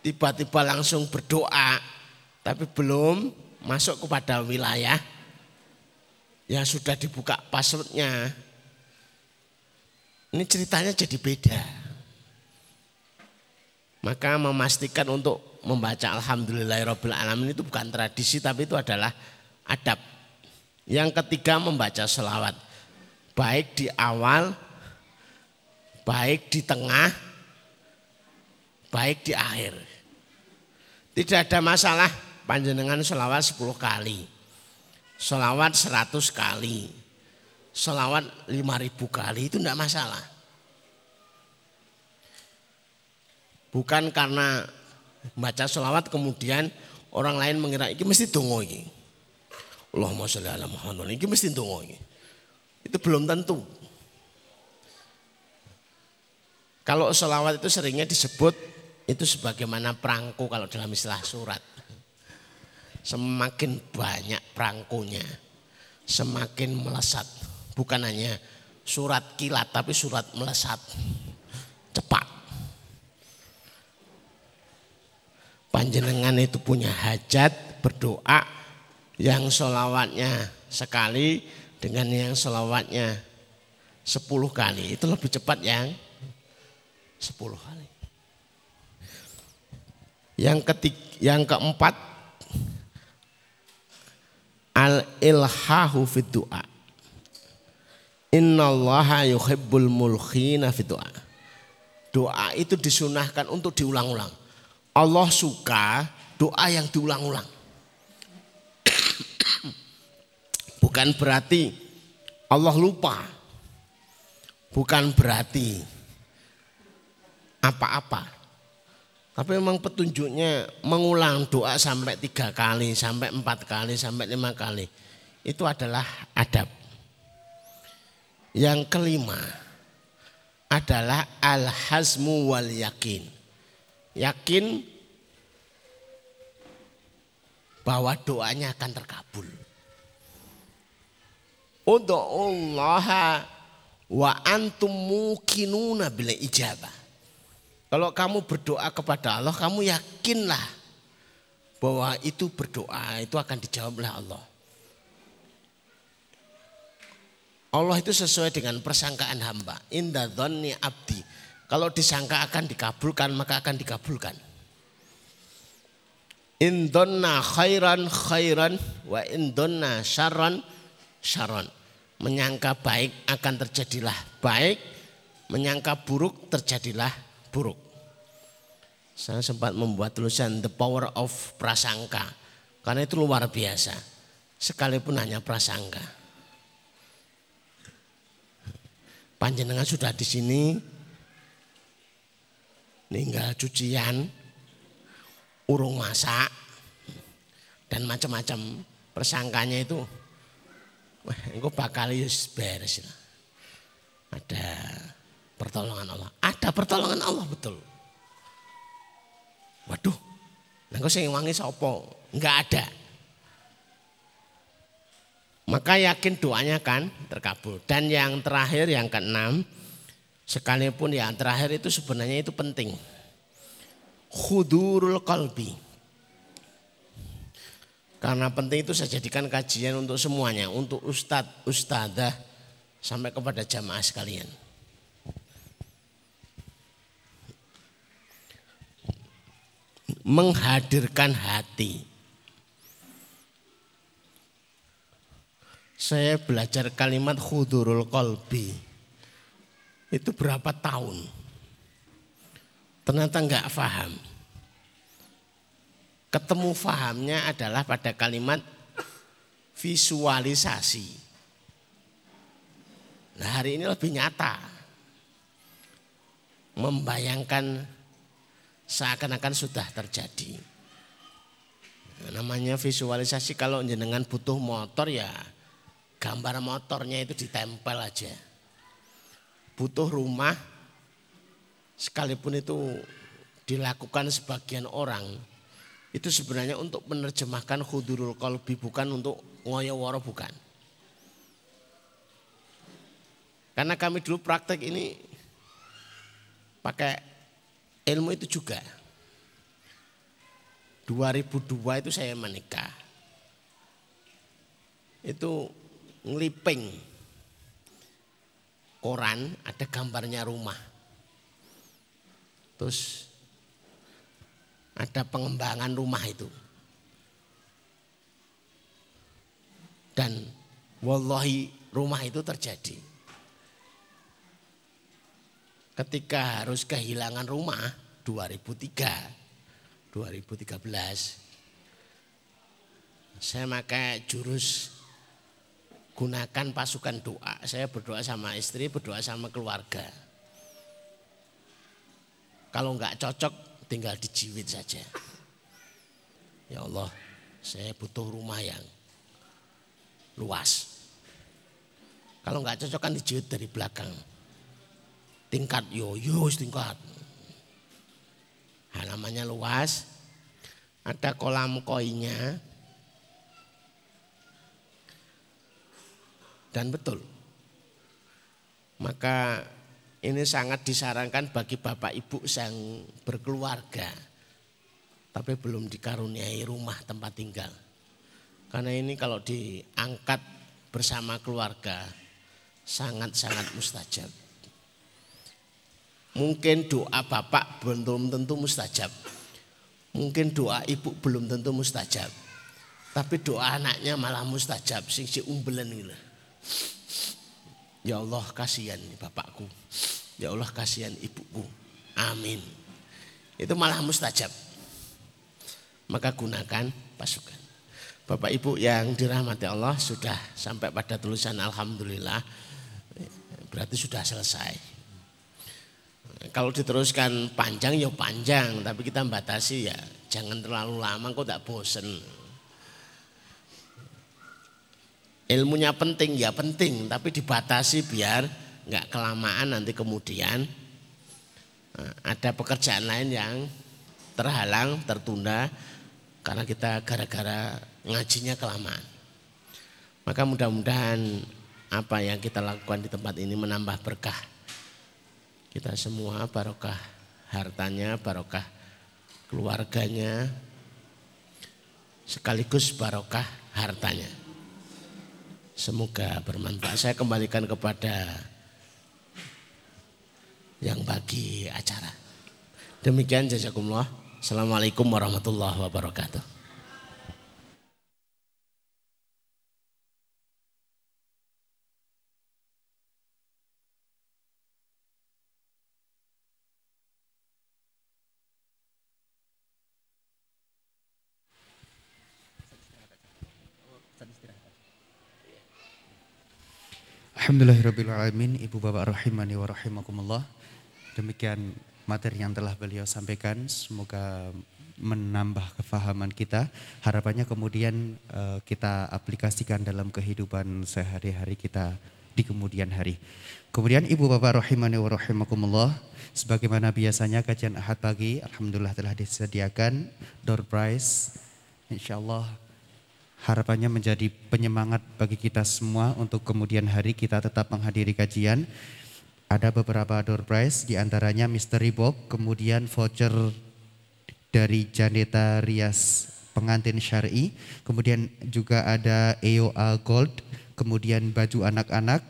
Speaker 2: Tiba-tiba langsung berdoa tapi belum masuk kepada wilayah yang sudah dibuka passwordnya ini ceritanya jadi beda. Maka memastikan untuk membaca Alhamdulillahirrahmanirrahim itu bukan tradisi tapi itu adalah adab. Yang ketiga membaca selawat. Baik di awal, baik di tengah, baik di akhir. Tidak ada masalah panjenengan selawat 10 kali. Selawat 100 kali selawat lima ribu kali itu tidak masalah. Bukan karena baca selawat kemudian orang lain mengira ini mesti tunggu ini. Allahumma sholli ala Muhammad ini mesti tunggu ini. Itu belum tentu. Kalau selawat itu seringnya disebut itu sebagaimana perangko kalau dalam istilah surat. Semakin banyak perangkunya, semakin melesat Bukan hanya surat kilat tapi surat melesat. Cepat. Panjenengan itu punya hajat berdoa yang solawatnya sekali dengan yang solawatnya sepuluh kali. Itu lebih cepat yang sepuluh kali. Yang ketik, yang keempat al ilhahu fid du'a. Innallaha yuhibbul mulkhina fi doa. Doa itu disunahkan untuk diulang-ulang. Allah suka doa yang diulang-ulang. Bukan berarti Allah lupa. Bukan berarti apa-apa. Tapi memang petunjuknya mengulang doa sampai tiga kali, sampai empat kali, sampai lima kali. Itu adalah adab. Yang kelima adalah al-hazmu wal yakin. Yakin bahwa doanya akan terkabul. Untuk Allah wa antum mukinuna bila ijabah. Kalau kamu berdoa kepada Allah, kamu yakinlah bahwa itu berdoa itu akan dijawab oleh Allah. Allah itu sesuai dengan persangkaan hamba. Indah dhonni abdi. Kalau disangka akan dikabulkan maka akan dikabulkan. Indonna khairan khairan wa indonna syarran syarran. Menyangka baik akan terjadilah baik, menyangka buruk terjadilah buruk. Saya sempat membuat tulisan The Power of Prasangka. Karena itu luar biasa. Sekalipun hanya prasangka. panjenengan sudah di sini tinggal cucian, urung masak dan macam-macam persangkanya itu wah itu bakal beres. Ada pertolongan Allah. Ada pertolongan Allah betul. Waduh, nengko sing wangi sapa? Enggak ada. Maka yakin doanya kan terkabul. Dan yang terakhir yang keenam, sekalipun yang terakhir itu sebenarnya itu penting. Khudurul qalbi. Karena penting itu saya jadikan kajian untuk semuanya, untuk ustadz, ustadzah, sampai kepada jamaah sekalian. Menghadirkan hati. Saya belajar kalimat khudurul kolbi. Itu berapa tahun. Ternyata nggak paham. Ketemu fahamnya adalah pada kalimat visualisasi. Nah hari ini lebih nyata. Membayangkan seakan-akan sudah terjadi. Namanya visualisasi kalau jenengan butuh motor ya gambar motornya itu ditempel aja. Butuh rumah, sekalipun itu dilakukan sebagian orang, itu sebenarnya untuk menerjemahkan khudurul kolbi, bukan untuk ngoyo bukan. Karena kami dulu praktek ini pakai ilmu itu juga. 2002 itu saya menikah. Itu ngeliping koran ada gambarnya rumah. Terus ada pengembangan rumah itu. Dan wallahi rumah itu terjadi. Ketika harus kehilangan rumah 2003, 2013 saya pakai jurus gunakan pasukan doa. Saya berdoa sama istri, berdoa sama keluarga. Kalau nggak cocok tinggal dijiwit saja. Ya Allah, saya butuh rumah yang luas. Kalau nggak cocok kan dijiwit dari belakang. Tingkat yo yo tingkat. Halamannya luas, ada kolam koinnya, dan betul. Maka ini sangat disarankan bagi bapak ibu yang berkeluarga tapi belum dikaruniai rumah tempat tinggal. Karena ini kalau diangkat bersama keluarga sangat-sangat mustajab. Mungkin doa bapak belum tentu mustajab. Mungkin doa ibu belum tentu mustajab. Tapi doa anaknya malah mustajab sing si umbelen gitu. Ya Allah kasihan bapakku. Ya Allah kasihan ibuku. Amin. Itu malah mustajab. Maka gunakan pasukan. Bapak Ibu yang dirahmati Allah sudah sampai pada tulisan Alhamdulillah. Berarti sudah selesai. Kalau diteruskan panjang ya panjang. Tapi kita batasi ya jangan terlalu lama kok tak bosen. ilmunya penting ya penting tapi dibatasi biar nggak kelamaan nanti kemudian eh, ada pekerjaan lain yang terhalang tertunda karena kita gara-gara ngajinya kelamaan maka mudah-mudahan apa yang kita lakukan di tempat ini menambah berkah kita semua barokah hartanya barokah keluarganya sekaligus barokah hartanya Semoga bermanfaat. Saya kembalikan kepada yang bagi acara. Demikian jazakumullah. Assalamualaikum warahmatullahi wabarakatuh.
Speaker 1: Alhamdulillahirrahmanirrahim Ibu Bapak Rahimani wa Rahimakumullah. Demikian materi yang telah beliau sampaikan. Semoga menambah kefahaman kita. Harapannya kemudian uh, kita aplikasikan dalam kehidupan sehari-hari kita di kemudian hari. Kemudian Ibu Bapak Rahimani wa Rahimakumullah Sebagaimana biasanya kajian ahad pagi Alhamdulillah telah disediakan door prize. InsyaAllah Harapannya menjadi penyemangat bagi kita semua untuk kemudian hari kita tetap menghadiri kajian. Ada beberapa door prize, di antaranya mystery box, kemudian voucher dari Janeta Rias pengantin syari, kemudian juga ada EOA Gold, kemudian baju anak-anak,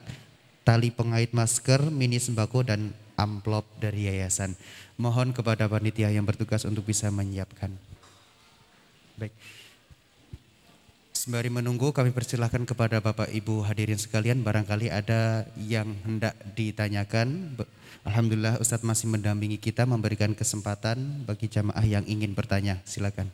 Speaker 1: tali pengait masker, mini sembako, dan amplop dari yayasan. Mohon kepada panitia yang bertugas untuk bisa menyiapkan. Baik. Sembari menunggu kami persilahkan kepada Bapak Ibu hadirin sekalian barangkali ada yang hendak ditanyakan. Alhamdulillah Ustadz masih mendampingi kita memberikan kesempatan bagi jamaah yang ingin bertanya. Silakan.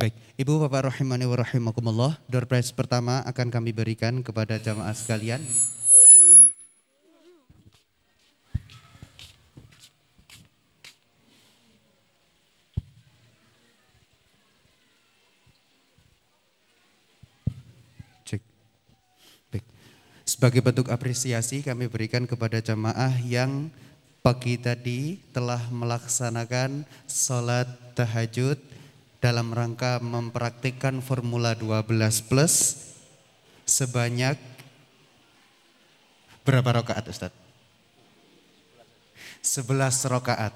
Speaker 1: Baik, Ibu Bapak rahimani wa rahimakumullah. Door prize pertama akan kami berikan kepada jamaah sekalian. Sebagai bentuk apresiasi kami berikan kepada jamaah yang pagi tadi telah melaksanakan sholat tahajud dalam rangka mempraktikkan Formula 12 Plus sebanyak berapa rakaat Ustaz? 11 rakaat.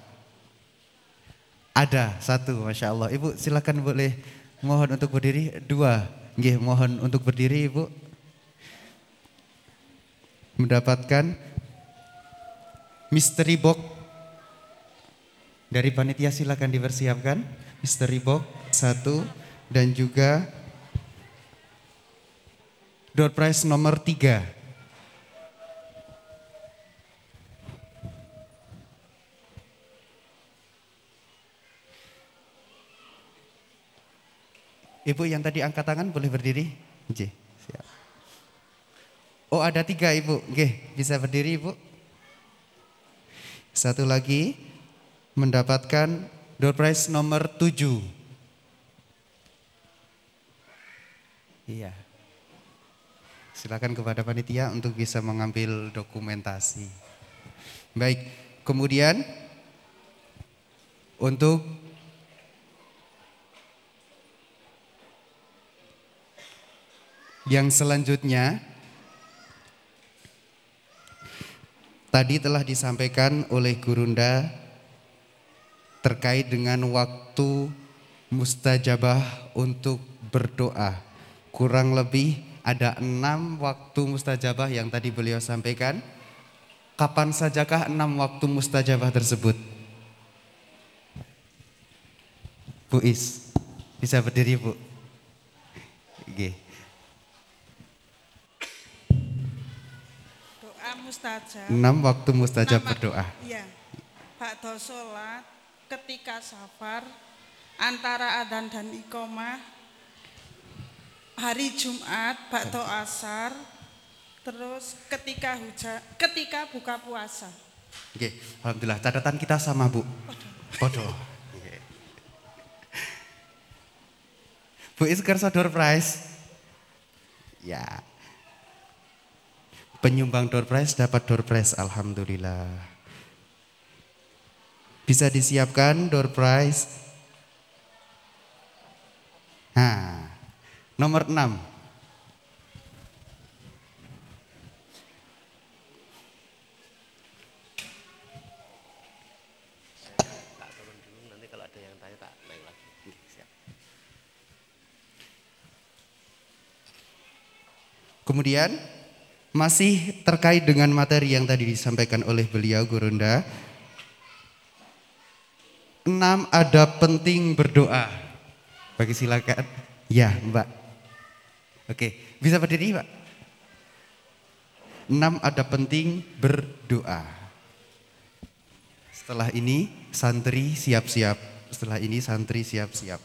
Speaker 1: Ada satu, Masya Allah. Ibu silakan boleh mohon untuk berdiri. Dua, Nggih, mohon untuk berdiri Ibu. Mendapatkan mystery box dari panitia silakan dipersiapkan mystery box satu dan juga door prize nomor tiga. Ibu yang tadi angkat tangan boleh berdiri? Oke, siap. Oh ada tiga ibu, Oke, bisa berdiri ibu? Satu lagi mendapatkan door prize nomor tujuh. Iya. Silakan kepada panitia untuk bisa mengambil dokumentasi. Baik, kemudian untuk yang selanjutnya tadi telah disampaikan oleh Gurunda terkait dengan waktu mustajabah untuk berdoa. Kurang lebih ada enam waktu mustajabah yang tadi beliau sampaikan. Kapan sajakah enam waktu mustajabah tersebut? Bu Is, bisa berdiri Bu? Oke.
Speaker 3: Doa mustajab.
Speaker 1: Enam waktu mustajab
Speaker 3: Nama-
Speaker 1: berdoa.
Speaker 3: Iya. Bakdo sholat ketika safar antara adzan dan iqomah hari Jumat bakdo asar terus ketika hujan ketika buka puasa.
Speaker 1: Oke, alhamdulillah catatan kita sama Bu. Podo. Oke. Bu Is kersa door prize. Ya. Penyumbang door prize dapat door prize alhamdulillah. Bisa disiapkan door prize. Nah, nomor 6.
Speaker 2: Tak turun dulu nanti kalau ada yang tanya tak naik lagi. Siap.
Speaker 1: Kemudian masih terkait dengan materi yang tadi disampaikan oleh beliau Gurunda enam ada penting berdoa. Bagi silakan. Ya, Mbak. Oke, bisa berdiri, Pak. Enam ada penting berdoa. Setelah ini santri siap-siap. Setelah ini santri siap-siap.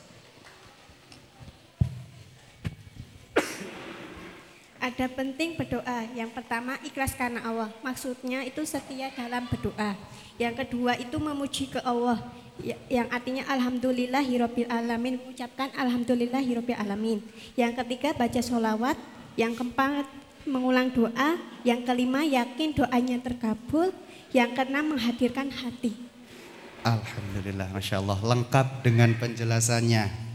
Speaker 4: Ada penting berdoa. Yang pertama ikhlas karena Allah. Maksudnya itu setia dalam berdoa. Yang kedua itu memuji ke Allah. Ya- Yang artinya alhamdulillah hirobil alamin. Mengucapkan alhamdulillah hirobil alamin. Yang ketiga baca sholawat. Yang keempat mengulang doa. Yang kelima yakin doanya terkabul. Yang keenam menghadirkan hati.
Speaker 1: Alhamdulillah, Masya Allah. Lengkap dengan penjelasannya.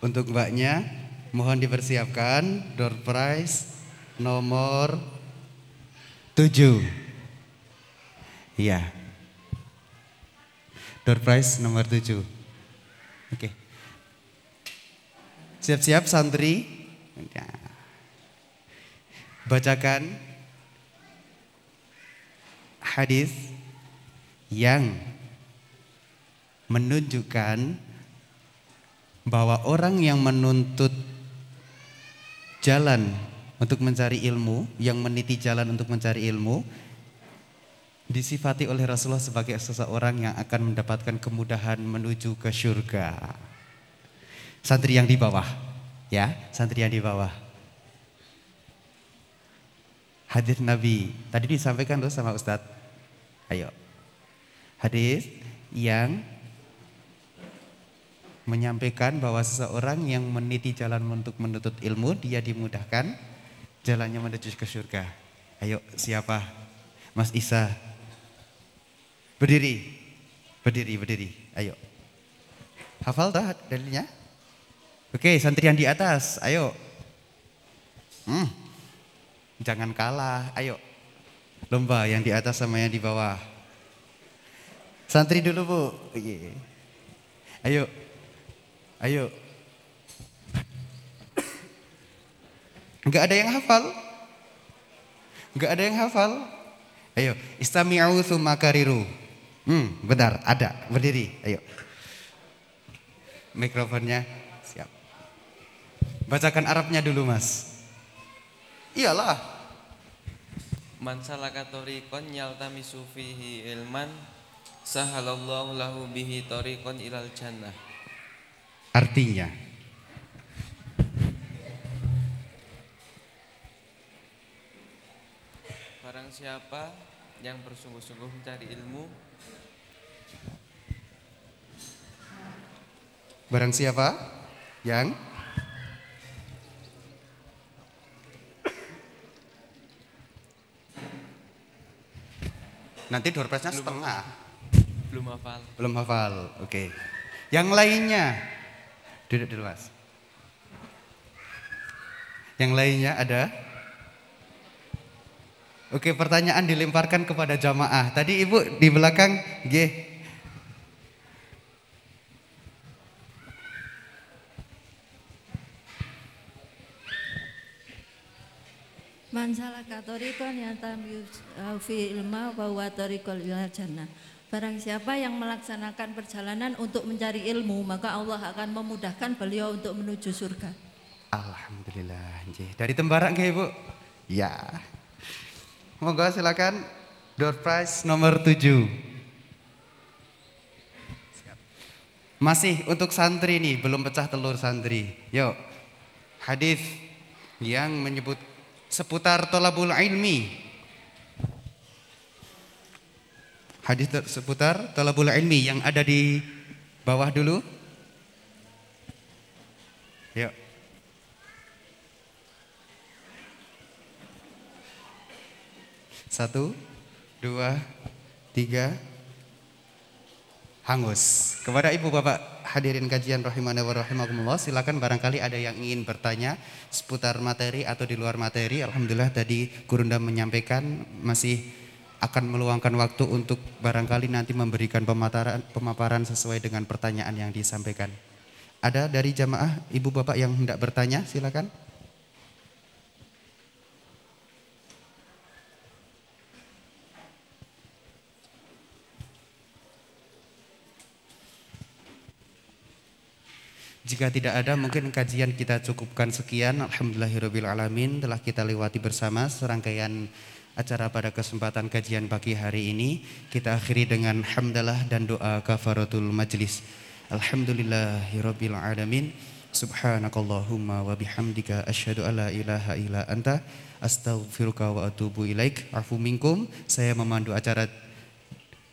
Speaker 1: Untuk mbaknya, mohon dipersiapkan door prize nomor 7. Iya. Door prize nomor 7. Oke. Siap-siap santri. Bacakan hadis yang menunjukkan bahwa orang yang menuntut jalan untuk mencari ilmu, yang meniti jalan untuk mencari ilmu, disifati oleh Rasulullah sebagai seseorang yang akan mendapatkan kemudahan menuju ke surga. Santri yang di bawah, ya, santri yang di bawah. Hadis Nabi, tadi disampaikan tuh sama Ustadz. Ayo. Hadis yang menyampaikan bahwa seseorang yang meniti jalan untuk menuntut ilmu, dia dimudahkan jalannya menuju ke surga. Ayo, siapa? Mas Isa. Berdiri. Berdiri, berdiri. Ayo. Hafal dah dalilnya? Oke, santri yang di atas, ayo. Hmm. Jangan kalah, ayo. Lomba yang di atas sama yang di bawah. Santri dulu bu. Oke. Ayo. Ayo. Enggak ada yang hafal? Enggak ada yang hafal? Ayo, istami'u tsumma kariru. Hmm, benar, ada. Berdiri, ayo. Mikrofonnya siap. Bacakan Arabnya dulu, Mas. Iyalah.
Speaker 5: Man salaka tariqan yaltamisu fihi ilman sahalallahu lahu bihi tariqan ilal jannah.
Speaker 1: Artinya,
Speaker 5: Barang siapa yang bersungguh-sungguh mencari ilmu
Speaker 1: barang siapa yang Nanti door prize-nya setengah.
Speaker 5: belum hafal.
Speaker 1: Belum hafal. Oke. Yang lainnya duduk dulu, Mas. Yang lainnya ada Oke, pertanyaan dilemparkan kepada jamaah. Tadi Ibu di belakang, G.
Speaker 6: Man salaka tariqan yantamiu fi ilma wa huwa tariqul jannah. Barang siapa yang melaksanakan perjalanan untuk mencari ilmu, maka Allah akan memudahkan beliau untuk menuju surga.
Speaker 1: Alhamdulillah. Dari Tembarak nggih, Ibu? Ya. Monggo silakan door prize nomor 7. Masih untuk santri nih, belum pecah telur santri. Yuk. Hadis yang menyebut seputar tolabul ilmi. Hadis seputar tolabul ilmi yang ada di bawah dulu. Yuk. Satu, dua, tiga, hangus. Kepada ibu bapak hadirin kajian rahimana wa rahimakumullah, silakan barangkali ada yang ingin bertanya seputar materi atau di luar materi. Alhamdulillah tadi Gurunda menyampaikan masih akan meluangkan waktu untuk barangkali nanti memberikan pemaparan, pemaparan sesuai dengan pertanyaan yang disampaikan. Ada dari jamaah ibu bapak yang hendak bertanya, silakan. Jika tidak ada mungkin kajian kita cukupkan sekian. Alhamdulillahirabbil alamin telah kita lewati bersama serangkaian acara pada kesempatan kajian pagi hari ini. Kita akhiri dengan hamdalah dan doa kafaratul majlis. Alhamdulillahirabbil alamin. Subhanakallahumma wa bihamdika asyhadu alla ilaha illa anta astaghfiruka wa atubu ilaik. Afu minkum. Saya memandu acara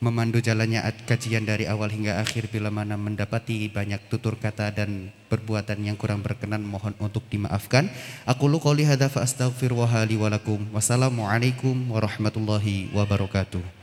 Speaker 1: memandu jalannya kajian dari awal hingga akhir bila mana mendapati banyak tutur kata dan perbuatan yang kurang berkenan mohon untuk dimaafkan. Aku lu qouli hadza fa astaghfirullaha li wa lakum. Wassalamualaikum warahmatullahi wabarakatuh.